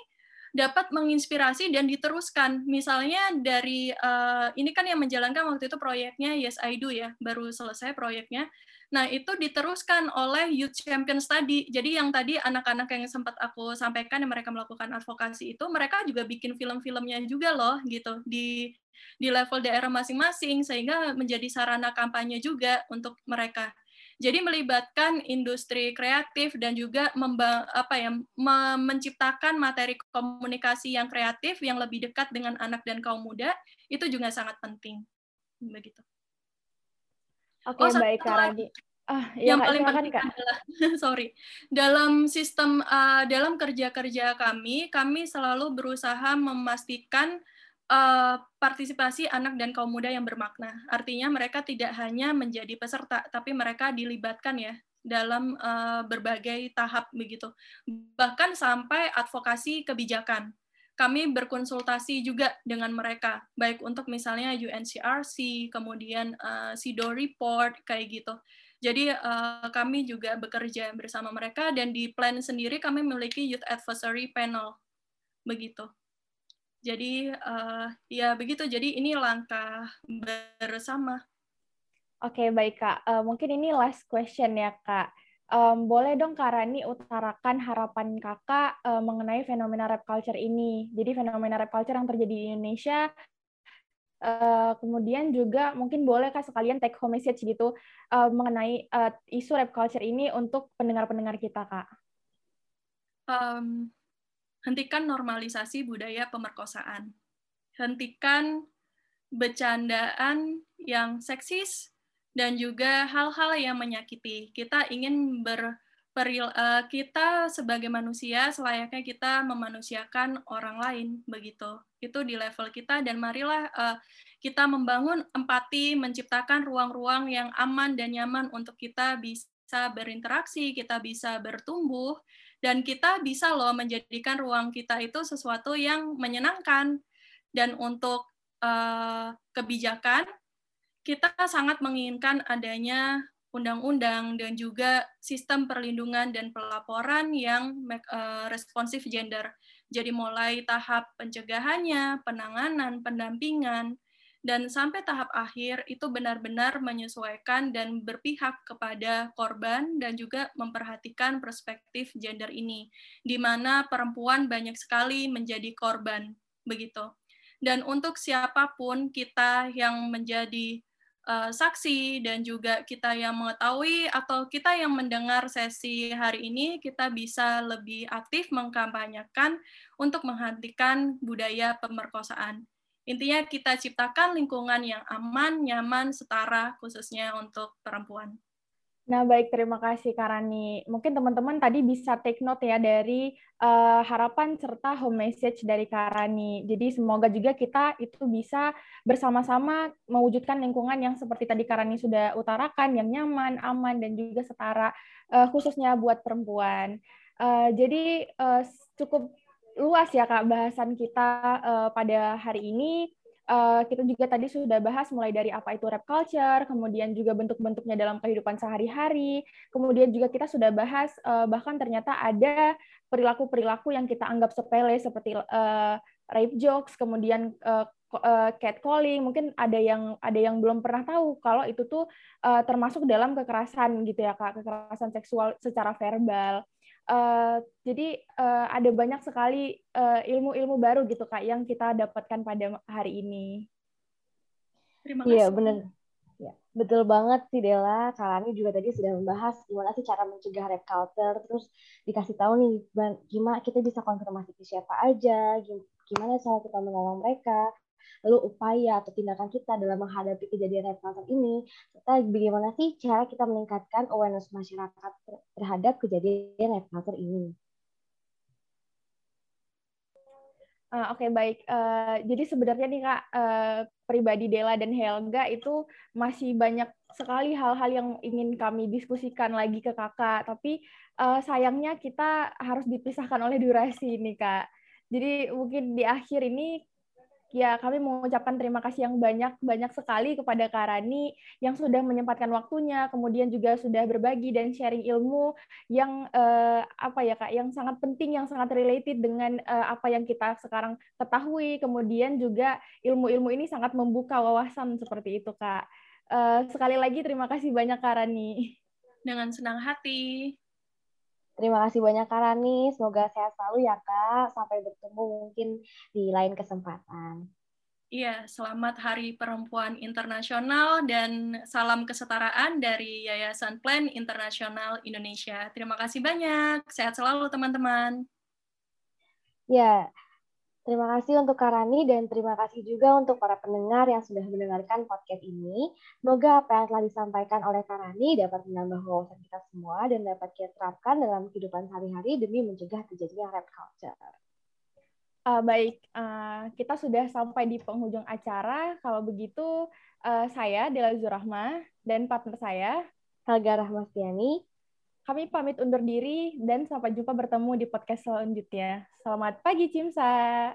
dapat menginspirasi dan diteruskan. Misalnya dari uh, ini kan yang menjalankan waktu itu proyeknya Yes I Do ya, baru selesai proyeknya. Nah, itu diteruskan oleh Youth Champion Study. Jadi yang tadi anak-anak yang sempat aku sampaikan yang mereka melakukan advokasi itu, mereka juga bikin film-filmnya juga loh gitu di di level daerah masing-masing sehingga menjadi sarana kampanye juga untuk mereka. Jadi melibatkan industri kreatif dan juga memba, apa ya menciptakan materi komunikasi yang kreatif yang lebih dekat dengan anak dan kaum muda itu juga sangat penting. Begitu. Oke, okay, oh, baik Kak Radi. Ah, ya, yang paling penting Kak. adalah [laughs] sorry dalam sistem uh, dalam kerja-kerja kami kami selalu berusaha memastikan uh, partisipasi anak dan kaum muda yang bermakna. Artinya mereka tidak hanya menjadi peserta, tapi mereka dilibatkan ya dalam uh, berbagai tahap begitu. Bahkan sampai advokasi kebijakan. Kami berkonsultasi juga dengan mereka, baik untuk misalnya UNCRC, kemudian uh, SIDO report kayak gitu. Jadi uh, kami juga bekerja bersama mereka dan di plan sendiri kami memiliki youth advisory panel begitu. Jadi uh, ya begitu. Jadi ini langkah bersama. Oke baik kak. Uh, mungkin ini last question ya kak. Um, boleh dong Kak Rani utarakan harapan kakak uh, mengenai fenomena rap culture ini. Jadi fenomena rap culture yang terjadi di Indonesia, uh, kemudian juga mungkin boleh kak sekalian take home message gitu uh, mengenai uh, isu rap culture ini untuk pendengar-pendengar kita kak. Um, hentikan normalisasi budaya pemerkosaan. Hentikan bercandaan yang seksis dan juga hal-hal yang menyakiti. Kita ingin ber uh, kita sebagai manusia selayaknya kita memanusiakan orang lain begitu. Itu di level kita dan marilah uh, kita membangun empati, menciptakan ruang-ruang yang aman dan nyaman untuk kita bisa berinteraksi, kita bisa bertumbuh dan kita bisa loh menjadikan ruang kita itu sesuatu yang menyenangkan dan untuk uh, kebijakan kita sangat menginginkan adanya undang-undang dan juga sistem perlindungan dan pelaporan yang uh, responsif gender. Jadi mulai tahap pencegahannya, penanganan, pendampingan, dan sampai tahap akhir itu benar-benar menyesuaikan dan berpihak kepada korban dan juga memperhatikan perspektif gender ini di mana perempuan banyak sekali menjadi korban begitu. Dan untuk siapa pun kita yang menjadi uh, saksi dan juga kita yang mengetahui atau kita yang mendengar sesi hari ini kita bisa lebih aktif mengkampanyekan untuk menghentikan budaya pemerkosaan Intinya kita ciptakan lingkungan yang aman, nyaman, setara, khususnya untuk perempuan. Nah, baik, terima kasih Karani. Mungkin teman-teman tadi bisa take note ya dari uh, harapan serta home message dari Karani. Jadi semoga juga kita itu bisa bersama-sama mewujudkan lingkungan yang seperti tadi Karani sudah utarakan, yang nyaman, aman, dan juga setara, uh, khususnya buat perempuan. Uh, jadi uh, cukup luas ya Kak bahasan kita uh, pada hari ini. Uh, kita juga tadi sudah bahas mulai dari apa itu rap culture, kemudian juga bentuk-bentuknya dalam kehidupan sehari-hari, kemudian juga kita sudah bahas uh, bahkan ternyata ada perilaku-perilaku yang kita anggap sepele seperti uh, rape jokes, kemudian uh, catcalling, mungkin ada yang ada yang belum pernah tahu kalau itu tuh uh, termasuk dalam kekerasan gitu ya kak, kekerasan seksual secara verbal. Uh, jadi uh, ada banyak sekali eh, ilmu-ilmu uh, baru gitu kak yang kita dapatkan pada hari ini. Terima kasih. Iya benar. Ya, betul banget sih Dela. Kalani juga tadi sudah membahas gimana sih cara mencegah rap culture, terus dikasih tahu nih gimana kita bisa konfirmasi ke siapa aja, gimana cara kita menolong mereka, lalu upaya atau tindakan kita dalam menghadapi kejadian red flag ini, serta bagaimana sih cara kita meningkatkan awareness masyarakat terhadap kejadian red flag ini. Uh, Oke okay, baik, uh, jadi sebenarnya nih kak uh, pribadi Dela dan Helga itu masih banyak sekali hal-hal yang ingin kami diskusikan lagi ke kakak, tapi uh, sayangnya kita harus dipisahkan oleh durasi nih kak. Jadi mungkin di akhir ini ya kami mengucapkan terima kasih yang banyak banyak sekali kepada Karani yang sudah menyempatkan waktunya, kemudian juga sudah berbagi dan sharing ilmu yang eh, apa ya kak, yang sangat penting, yang sangat related dengan eh, apa yang kita sekarang ketahui, kemudian juga ilmu-ilmu ini sangat membuka wawasan seperti itu kak. Eh, sekali lagi terima kasih banyak Karani. Dengan senang hati. Terima kasih banyak Kak Rani. Semoga sehat selalu ya Kak. Sampai bertemu mungkin di lain kesempatan. Iya, selamat Hari Perempuan Internasional dan salam kesetaraan dari Yayasan Plan Internasional Indonesia. Terima kasih banyak. Sehat selalu teman-teman. Ya, Terima kasih untuk Karani dan terima kasih juga untuk para pendengar yang sudah mendengarkan podcast ini. Semoga apa yang telah disampaikan oleh Karani dapat menambah wawasan kita semua dan dapat kita terapkan dalam kehidupan sehari-hari demi mencegah terjadinya rap culture. Uh, baik, uh, kita sudah sampai di penghujung acara. Kalau begitu, uh, saya Dela Zurahma dan partner saya, Helga Rahmastiani, kami pamit undur diri dan sampai jumpa bertemu di podcast selanjutnya. Selamat pagi, Cimsa.